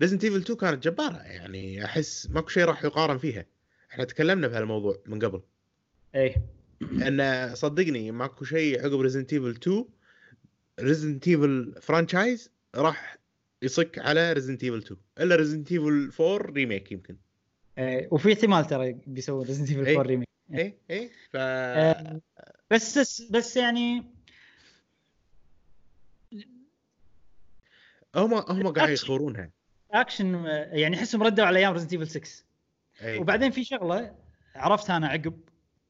Resident Evil 2 كانت جبارة. يعني أحس ماكو شيء راح يقارن فيها. إحنا تكلمنا بهالموضوع من قبل. إيه. ان صدقني ماكو شيء عقب Resident Evil 2 Resident Evil franchise راح يصك على Resident Evil 2 إلا Resident Evil 4 remake يمكن. إيه، وفي احتمال ترى بيسوون Resident Evil إيه. 4 remake اي اي ف آه، بس بس يعني هم هم قاعد يخورونها. اكشن آه، يعني احسهم ردوا على أيام Resident Evil 6 أي. وبعدين في شغلة عرفتها أنا عقب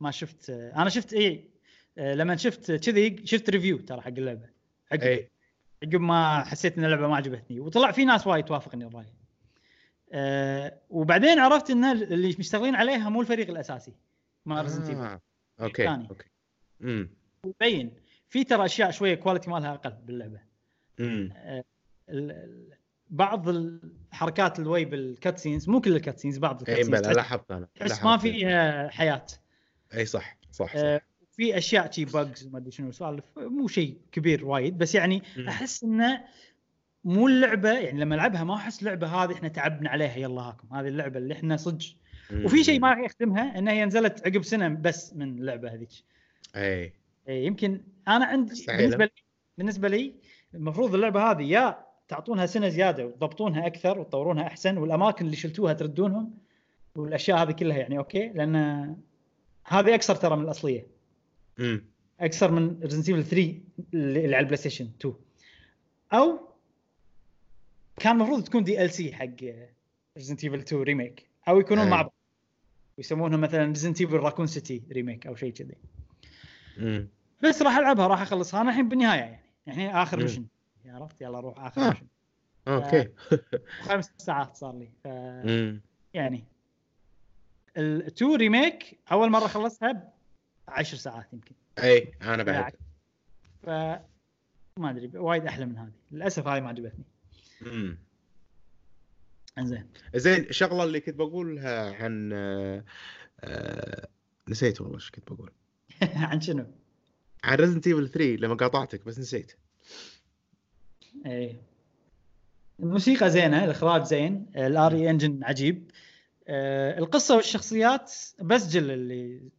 ما شفت آه، أنا شفت اي لما شفت كذي شفت review ترى حق اللعبة. عقب عقب ما حسيت إن اللعبة ما عجبتني. وطلع في ناس وايد توافقني الراي أه وبعدين عرفت إن اللي مشتغلين عليها مو الفريق الأساسي ما Resident آه. Okay ثاني. Okay. امم مبين في ترى أشياء شوية quality مالها أقل باللعبة. امم ال- بعض الحركات الوي بال cutscenes مو كل ال cutscenes بعض اي ال cutscenes بلا لاحظت أنا تحس. ما فيها حياة. إي صح صح, صح. أه في أشياء شي bugs ما أدري شنو سوالف. مو شيء كبير وايد بس يعني. أحس إنه مو اللعبة يعني لما ألعبها ما أحس اللعبة هذه إحنا تعبنا عليها يلا هاكم. هذه اللعبة اللي إحنا صدق. وفي شيء ما راح يخدمها إنها هي نزلت عقب سنة بس من اللعبة هذيك. إي. إيه، يمكن أنا عندي. بالنسبة لي بالنسبة لي المفروض اللعبة هذه يا تعطونها سنة زيادة وتضبطونها أكثر وتطورونها أحسن والأماكن اللي شلتوها تردونهم والأشياء هذه كلها يعني okay؟ لأن هذه أكثر ترى من الأصلية. أكثر من Resident Evil 3 اللي على ال PlayStation 2 أو كان المفروض تكون DLC حق Resident Evil 2 remake أو يكونون أي. مع بعض. ويسمونها مثلا Resident Evil Raccoon City remake أو شيء كذي. بس راح ألعبها راح أخلصها. أنا الحين بالنهاية يعني. يعني آخر مم. mission عرفت يلا روح آخر آه. mission okay. خمس ساعات صار لي. ف يعني ال two remake أول مرة خلصها 10 ساعات يمكن. إي أنا بعد. ف ما أدري وايد أحلى من هذه. للأسف هذه ما عجبتني. امم إنزين. زين الشغله اللي كنت بقولها عن آه، آه، نسيت والله إيش كنت بقول. عن شنو؟ عن Resident Evil 3 لما قاطعتك بس نسيت. إي. الموسيقى زينة الإخراج زين ال RE Engine عجيب. آه، القصة والشخصيات بسجل اللي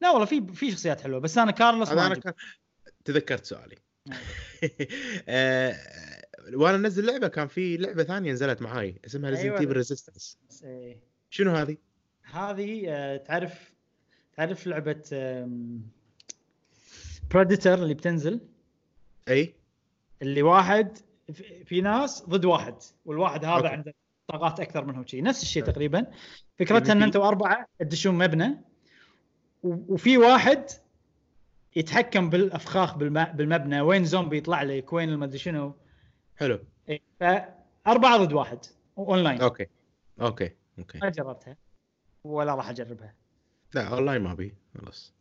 لا والله في في شخصيات حلوة بس أنا كارلوس ما أنا. كان تذكرت سؤالي آه، وأنا أنزل لعبة كان في لعبة ثانية نزلت معاي اسمها Resident. Evil Resistance إيه. شنو هذه؟ هذه آه، تعرف تعرف لعبة Predator اللي بتنزل إي اللي واحد في- ناس ضد واحد والواحد هذا. عنده طاقات أكثر منهم شيء نفس الشيء تقريبا فكرتها إن PvP. أنتم أربعة تدشون مبنى وفي واحد يتحكم بالأفخاخ بالم- بالمبنى وين زومبي يطلع لك وين المدري شنو. حلو. إيه، فأربعة ضد واحد online. Okay okay okay. ما جربتها ولا راح أجربها. لا أونلاين ما أبي خلاص.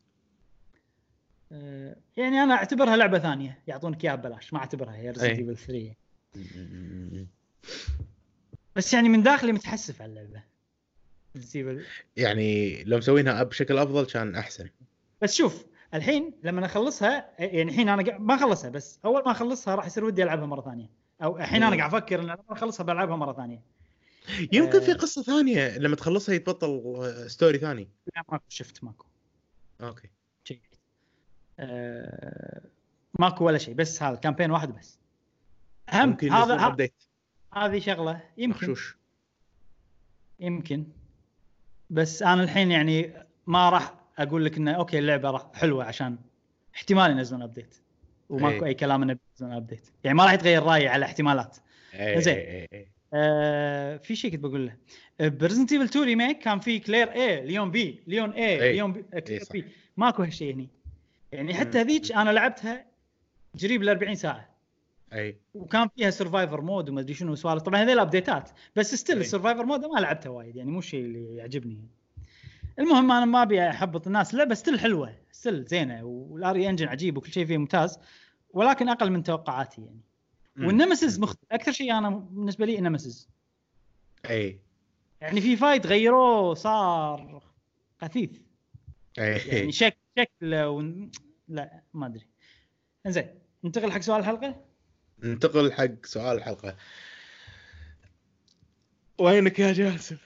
آه، يعني أنا أعتبرها لعبة ثانية يعطونك إياها ببلاش ما أعتبرها هي. Resident Evil 3 بس يعني من داخلي متحسف على اللعبة. يعني لو مسوينها بشكل أفضل كان أحسن. بس شوف الحين لما اخلصها يعني الحين أنا ما اخلصها بس أول ما أخلصها راح يصير ودي ألعبها مرة ثانية. أو الحين أنا. قاعد أفكر إن لما أخلصها بلعبها مرة ثانية. يمكن في آه. قصة ثانية لما تخلصها يتبطل آه، story ثاني. لا ماكو شفت ماكو. Okay. شيء. آه ماكو ولا شيء بس هذا campaign واحد بس. هم ممكن هذا هذه شغلة يمكن. مخشوش. يمكن. بس أنا الحين يعني ما راح أقول لك إنه okay اللعبة راح حلوة عشان احتمال ينزلون update وماكو إيه. أي كلام إنه ينزلون update يعني ما راح يتغير رأيي على احتمالات إيه، زين. إيه،. آه في شيء كنت بقول له ب Resident Evil 2 remake كان في Claire A Leon B Leon A إيه. Leon B Claire. B ماكو هالشيء هني يعني حتى. هذيك أنا لعبتها قريب ال 40 ساعة أي. وكان فيها survivor mode وما أدري شنو سوالف. طبعا هذول update ات بس still. ال survivor mode ما لعبته وايد يعني مو الشيء اللي يعجبني. المهم أنا ما أبي أحبط الناس اللعبه still حلوة still زينة وال RE Engine عجيب وكل شيء فيه ممتاز ولكن أقل من توقعاتي يعني. وال Nemesis مختلف أكثر شيء أنا بالنسبة لي ال Nemesis. أي. يعني في fight غيروه صار خفيف يعني اي شكل شكل و... لا ما أدري. إنزين ننتقل حق سؤال الحلقة؟ ننتقل حق سؤال الحلقة. وينك يا جاسم؟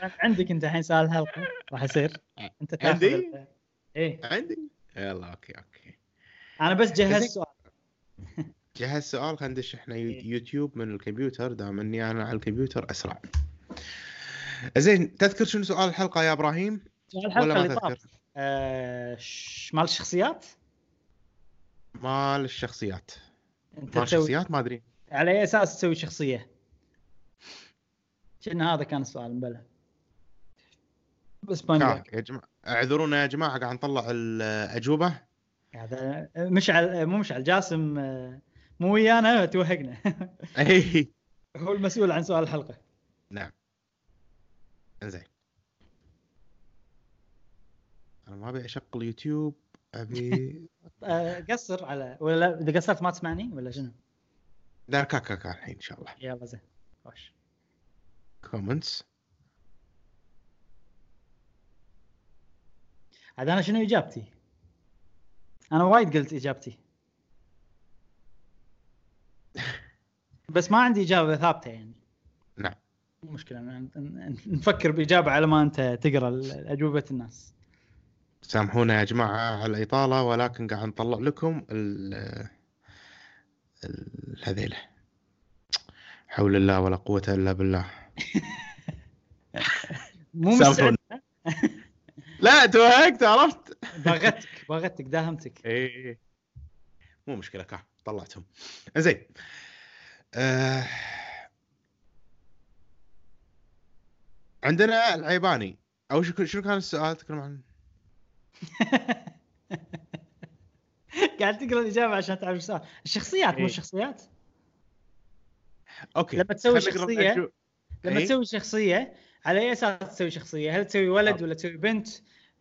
عندك انت الحين سؤال الحلقة؟ راح يصير. انت عندي؟ ال- إيه. عندي؟ يلا okay okay. أنا بس جهزت. سؤال. جهز سؤال خلينا ندش إحنا يو- إيه. يوتيوب من الكمبيوتر دام إني أنا على الكمبيوتر أسرع. زين تذكر شنو سؤال الحلقة يا إبراهيم؟ سؤال ولا الحلقة ما اللي طاف تذكر آه ش- مال الشخصيات؟ مال الشخصيات. انت تسوي الشخصيات ما أدري. على أي أساس تسوي شخصية؟ كنا هذا كان السؤال مبلى بس ما كان. يا جماعة. اعذرونا يا جماعة قاعد نطلع الأجوبة. هذا مشعل مو مشعل جاسم مو ويانا توهقنا. أي. هو المسؤول عن سؤال الحلقة. نعم. إنزين. أنا ما أبي اشغل يوتيوب أبي آه، قصر على ولا لا، إذا قصرت ما تسمعني ولا شنو؟ لا كاكا كا الحين إن شاء الله. يلا زين خوش. comments عاد أنا شنو إجابتي؟ أنا وايد قلت إجابتي. بس ما عندي إجابة ثابتة يعني. نعم. مشكلة نفكر بإجابة على ما أنت تقرأ أجوبة الناس. سامحونا يا جماعة على الإطالة ولكن قاعد نطلع لكم ال ال- هذيله حول الله ولا قوة إلا بالله. مو سامحونا. لا توهقت عرفت؟ باغتك باغتك داهمتك. اي مو مشكلة كا طلعتهم. زين آه... عندنا العيباني. أو شو شنو كان السؤال؟ تكلم عن قاعد تقرا الإجابة عشان تعرف السؤال الشخصيات مو إيه. الشخصيات أوكي لما تسوي شو- لما إيه. تسوي شخصية على أي أساس تسوي شخصية؟ هل تسوي ولد آه. ولا تسوي بنت؟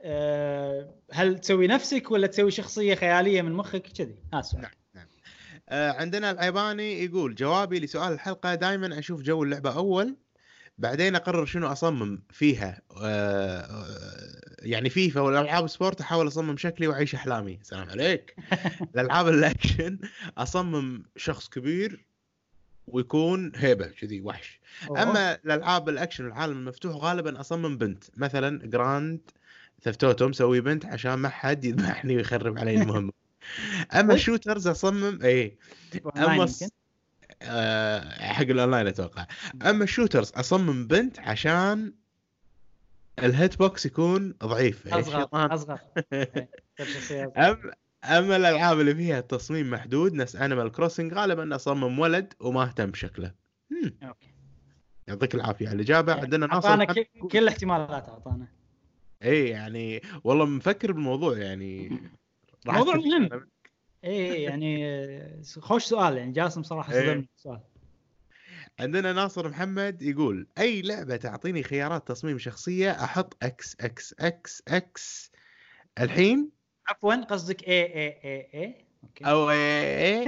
أه هل تسوي نفسك ولا تسوي شخصية خيالية من مخك كذي؟ ها السؤال نعم. آه عندنا العيباني يقول جوابي لسؤال الحلقة دائما أشوف جو اللعبة أول بعدين أقرر شنو أصمم فيها آه آه، يعني فيفا والألعاب sport أحاول أصمم شكلي وأعيش أحلامي. سلام عليك. الألعاب الأكشن أصمم شخص كبير ويكون هيبة كذي وحش. أوه. أما الألعاب الأكشن والعالم المفتوح غالبا أصمم بنت مثلا Grand Theft Auto مسوي بنت عشان ما حد يذبحني ويخرب علي المهمه أما ال shooters أصمم اي أما حق الأونلاين أتوقع. أما ال shooters أصمم بنت عشان ال hitbox يكون ضعيف. أصغر أصغر. إيه، أصغر. أم أما الألعاب اللي فيها تصميم محدود نفس Animal Crossing غالبا أصمم ولد وما اهتم بشكله. okay. يعطيك العافية على الإجابة. عندنا ناصر أعطانا كل الاحتمالات أعطانا. اي يعني والله مفكر بالموضوع يعني موضوع مهم. اي يعني آه، خوش سؤال يعني جاسم صراحة إيه. صدمني السؤال. عندنا ناصر محمد يقول أي لعبة تعطيني خيارات تصميم شخصية أحط إكس إكس إكس إكس الحين؟ عفوا قصدك اي اي اي اي okay. أو إيه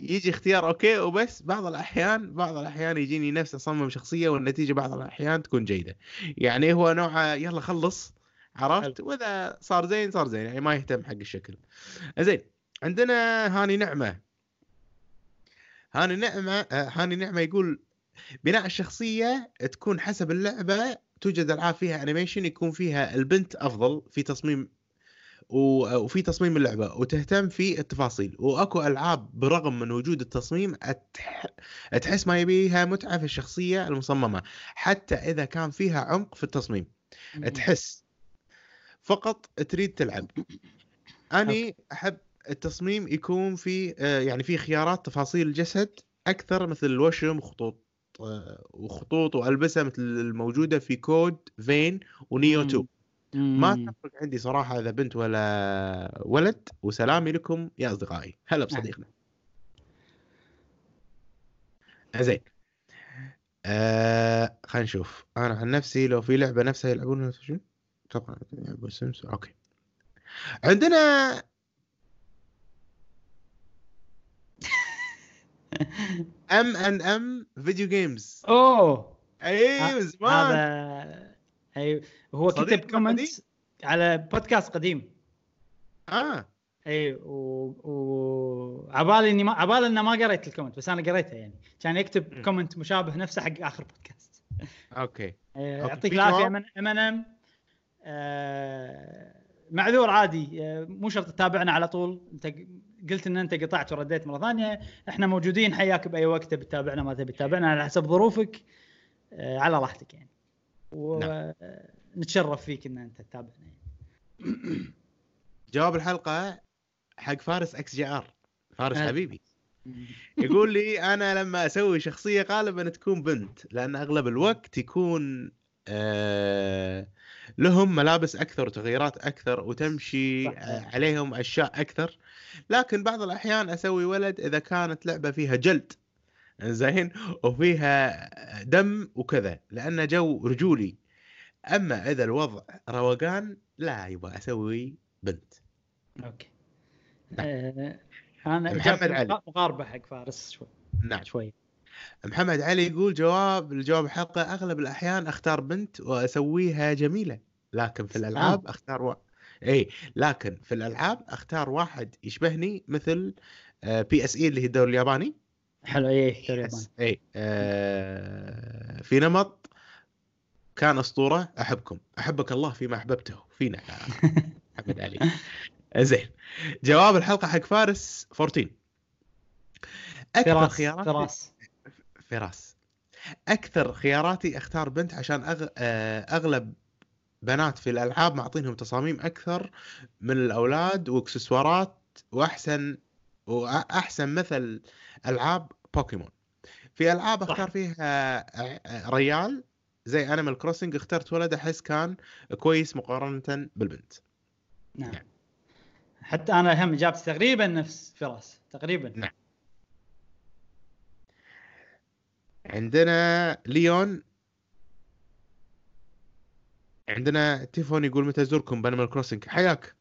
يجي اختيار okay وبس. بعض الأحيان بعض الأحيان يجيني نفس أصمم شخصية والنتيجة بعض الأحيان تكون جيدة. يعني هو نوعه يلا خلص عرفت؟ وإذا صار زين صار زين يعني ما يهتم حق الشكل. زين عندنا هاني نعمة. هاني نعمة آه، هاني نعمة يقول بناء الشخصية تكون حسب اللعبة توجد ألعاب فيها animation يكون فيها البنت أفضل في تصميم و- وفي تصميم اللعبة وتهتم في التفاصيل. وأكو ألعاب برغم من وجود التصميم أتح... تحس ما يبيها متعة في الشخصية المصممة حتى إذا كان فيها عمق في التصميم. تحس. فقط تريد تلعب. أني أحب التصميم يكون في آه، يعني في خيارات تفاصيل الجسد أكثر مثل الوشم وخطوط آه، وخطوط وألبسة مثل الموجودة في كود فين و Nioh 2 ما. تفرق عندي صراحة إذا بنت ولا ولد وسلامي لكم يا أصدقائي. هلا بصديقنا. زين. آه خلينا نشوف. أنا عن نفسي لو في لعبة نفسها يلعبونها شو؟ طبعا يلعبون Sims okay. عندنا MNM Video Games أوه. اي ه- من زمان. هذا اي هو كتب comment؟ على بودكاست قديم. آه. اي و... و... عبالي إني ما عبالي إنه ما قريت ال comment بس أنا قريته يعني. كان يكتب. comment مشابه نفسه حق آخر بودكاست. okay. okay، يعطيك في العافية؟ MNM معذور عادي. آه، مو شرط تتابعنا على طول. أنت قلت إن أنت قطعت ورديت مرة ثانية. إحنا موجودين حياك بأي وقت تبي تتابعنا ما تبي تتابعنا على حسب ظروفك آه، على راحتك يعني. ونتشرف فيك إن أنت تتابعنا يعني. جواب الحلقة حق فارس XGR فارس هلا. حبيبي. يقول لي أنا لما أسوي شخصية غالبا تكون بنت لأن أغلب الوقت يكون آه لهم ملابس أكثر وتغييرات أكثر وتمشي صح. عليهم أشياء أكثر. لكن بعض الأحيان أسوي ولد إذا كانت لعبة فيها جلد. زين وفيها دم وكذا لأنه جو رجولي. أما إذا الوضع روقان لا يبغى أسوي بنت. okay. آه، أنا محمد علي. مقاربه حق فارس شوي. نعم. شوي. محمد علي يقول جواب الجواب الحلقة أغلب الأحيان أختار بنت وأسويها جميلة لكن في الألعاب أختار و... اي لكن في الألعاب أختار واحد يشبهني مثل PES اللي هي الدوري الياباني. حلو اي الدوري الياباني. اي آه في نمط كان أسطورة أحبكم أحبك الله فيما أحببته فينا. محمد علي. زين جواب الحلقة حق فارس 14 أكثر خيارات فراس. فراس أكثر خياراتي أختار بنت عشان أغ... آه، أغلب بنات في الألعاب معطينهم تصاميم أكثر من الأولاد وإكسسوارات وأحسن وأحسن مثل ألعاب بوكيمون في ألعاب. أختار فيها آه، ريال زي Animal Crossing اخترت ولد أحس كان كويس مقارنة بالبنت نعم نعم. حتى أنا هم إجابتي تقريبا نفس فراس تقريبا نعم. عندنا ليون. عندنا تيفون يقول متى أزوركم ب Animal Crossing حياك.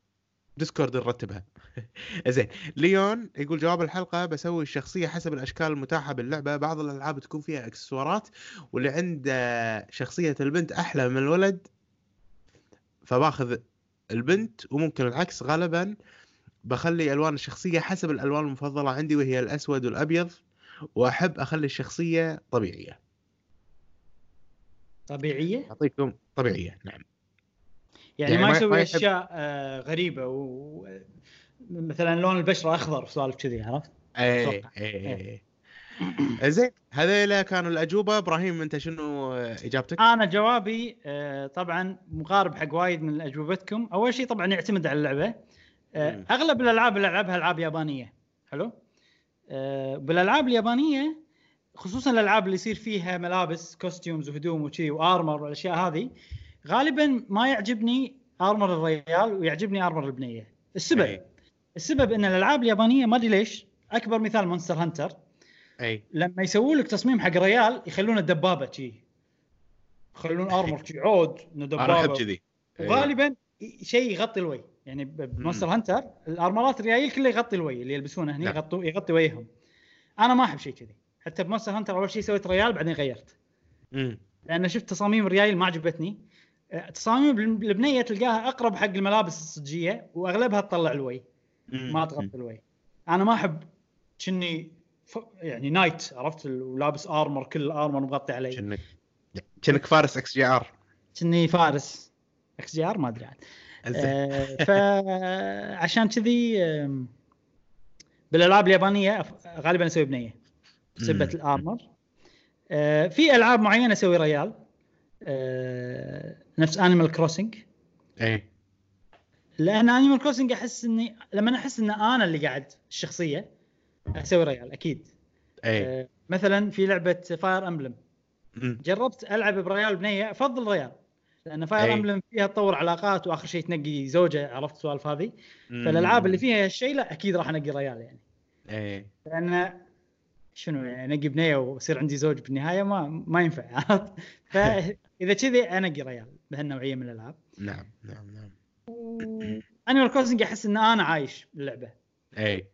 Discord نرتبها. زين. ليون يقول جواب الحلقة بسوي الشخصية حسب الأشكال المتاحة باللعبة. بعض الألعاب تكون فيها إكسسوارات واللي عنده شخصية البنت أحلى من الولد فباخذ البنت. وممكن العكس غالبا بخلي ألوان الشخصية حسب الألوان المفضلة عندي وهي الأسود والأبيض. وأحب أخلي الشخصية طبيعية. طبيعية؟ أعطيكم طبيعية نعم. يعني, يعني ما يسوي أشياء آه غريبة و مثلا لون البشرة أخضر سوالف كذي عرفت؟ إيه أتوقع. إيه إيه زين هذيلا كانوا الأجوبة. إبراهيم أنت شنو إجابتك؟ أنا جوابي آه طبعا مقارب حق وايد من أجوبتكم. أول شيء طبعا يعتمد على اللعبة. آه. أغلب الألعاب اللي ألعبها ألعاب يابانية. حلو؟ آه بالألعاب اليابانية خصوصا الألعاب اللي يصير فيها ملابس costumes وهدوم وشي و armor والأشياء هذه غالبا ما يعجبني armor الرجال ويعجبني armor البنية. السبب أي. السبب إن الألعاب اليابانية ما أدري ليش أكبر مثال Monster Hunter أي. لما يسوون لك تصميم حق ريال يخلونه دبابة شي. يخلون armor شي عود إنه أنا أحب دبابة. كذي. وغالبا شيء يغطي الوجه. يعني ب Monster Hunter ال armor ات الريايل كله يغطي الوجه اللي يلبسونه هني نعم. يغطوا يغطي وجههم أنا ما أحب شيء كذي. حتى ب Monster Hunter أول شيء سويت ريال بعدين غيرت. مم. لأن شفت تصاميم الريايل ما عجبتني. أه، تصاميم الب- البنية تلقاها أقرب حق الملابس الصجية وأغلبها تطلع مم. ما تغطي الوجه أنا ما أحب كني ف... يعني knight عرفت؟ ولابس armor كل ال armor مغطي علي. كأنك كأنك فارس XGR. كني فارس XGR ما أدري عاد. فعشان كذي بالألعاب اليابانية غالبا أسوي بنية سبة مم. ال armor. آه، في ألعاب معينة أسوي ريال. آه، نفس Animal Crossing اي لأن Animal Crossing أحس اني لما أحس إن أنا اللي قاعد الشخصية أسوي ريال أكيد. اي آه، مثلا في لعبة Fire Emblem. جربت ألعب بريال بنية أفضل ريال. لأن Fire. Emblem فيها تطور علاقات وآخر شيء تنقي زوجة عرفت السوالف هذه. فالألعاب اللي فيها هالشيء لا أكيد راح أنقي ريال يعني. اي لأن شنو يعني أنقي بنية ويصير عندي زوج بالنهاية ما ما ينفع. عرفت فاذا كذي أنقي ريال بهالنوعية من الألعاب. نعم نعم نعم. Animal Crossing أحس إن أنا عايش باللعبة. اي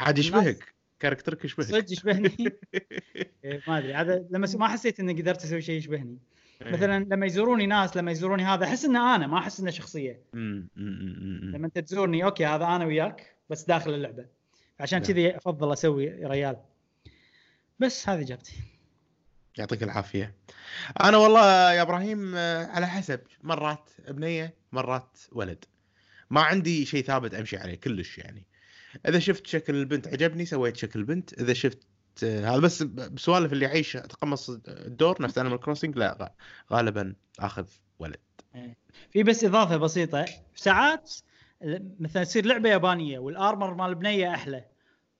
عاد يشبهك character ك يشبهك صدق يشبهني إيه، ما أدري. هذا لما ما حسيت إني قدرت أسوي شيء يشبهني. مثلا لما يزوروني ناس لما يزوروني هذا أحس ان أنا ما أحس إنه شخصية. لما أنت تزورني okay هذا أنا وياك بس داخل اللعبة. عشان نعم. كذي أفضل أسوي ريال. بس هذه إجابتي. يعطيك العافية. أنا والله يا إبراهيم آه، على حسب مرات بنيه مرات ولد. ما عندي شيء ثابت أمشي عليه كلش يعني. إذا شفت شكل البنت عجبني سويت شكل البنت. إذا شفت هذا بس بسوالف اللي يعيش اتقمص الدور نفس Animal Crossing لا غالبا آخذ ولد. في بس إضافة بسيطة. ساعات مثلا تصير لعبة يابانية وال armor مال بنية أحلى.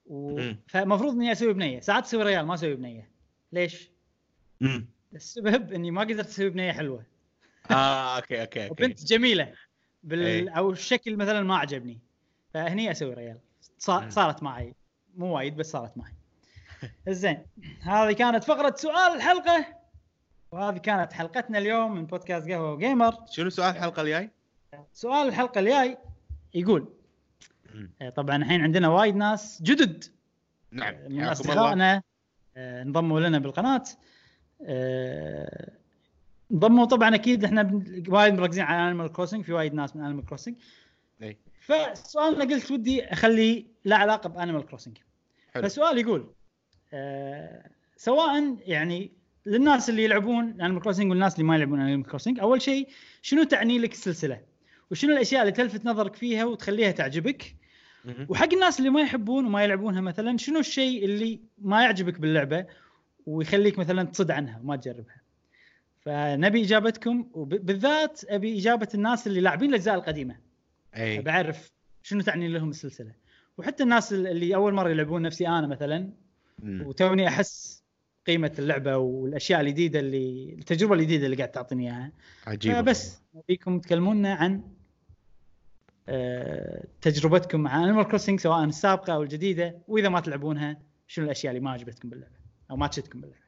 و... مم. فمفروض إني أسوي بنية. ساعات أسوي ريال ما أسوي بنية. ليش؟ امم السبب إني ما قدرت أسوي بنية حلوة. آه okay okay okay. وبنت جميلة. بال... أي. أو الشكل مثلا ما عجبني. فهني أسوي ريال. صار... مم. صارت معي. مو وايد بس صارت معي. زين. هذه كانت فقرة سؤال الحلقة. وهذه كانت حلقتنا اليوم من بودكاست قهوة وجيمر. شنو سؤال الحلقة الجاي؟ سؤال الحلقة الجاي يقول. آه، طبعا الحين عندنا وايد ناس جدد. نعم من حياكم الله. اصدقائنا آه، انضموا لنا بالقناة. آه، انضموا. طبعا أكيد إحنا وايد مركزين على Animal Crossing في وايد ناس من Animal Crossing فسؤالنا قلت ودي اخليه له علاقة ب Animal Crossing. فالسؤال يقول آه سواء يعني للناس اللي يلعبون Animal Crossing والناس اللي ما يلعبون Animal Crossing أول شيء شنو تعني لك السلسلة؟ وشنو الأشياء اللي تلفت نظرك فيها وتخليها تعجبك. وحق الناس اللي ما يحبون وما يلعبونها مثلا شنو الشيء اللي ما يعجبك باللعبة ويخليك مثلا تصد عنها وما تجربها؟ فنبي إجابتكم وبالذات أبي إجابة الناس اللي لاعبين الأجزاء القديمة. أي. بعرف شنو تعني لهم السلسلة. وحتى الناس اللي أول مرة يلعبون نفسي أنا مثلا. وتوني أحس قيمة اللعبة والأشياء الجديدة اللي التجربة الجديدة اللي قاعد تعطيني إياها. عجيب فبس نبيكم تكلمونا عن آه، تجربتكم مع Animal Crossing سواء السابقة أو الجديدة وإذا ما تلعبونها شنو الأشياء اللي ما عجبتكم باللعبة؟ أو ما تشدكم باللعبة؟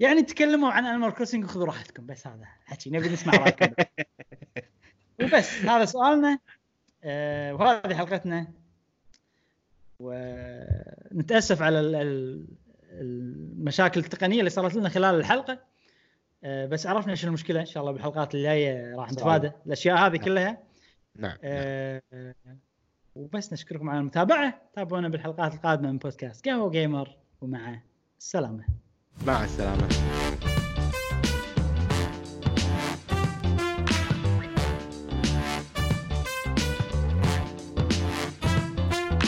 يعني تكلموا عن Animal Crossing وخذوا راحتكم بس هذا حكي نبي نسمع رأيكم. وبس هذا سؤالنا. آه، وهذه حلقتنا. ونتأسف على ال- ال- المشاكل التقنية اللي صارت لنا خلال الحلقة. آه، بس عرفنا شنو المشكلة. إن شاء الله بالحلقات الجاية راح نتفادى الأشياء هذه كلها. نعم نعم. آه، وبس نشكركم على المتابعة. تابعونا بالحلقات القادمة من بودكاست قهوه جيمر ومع السلامة. مع السلامة.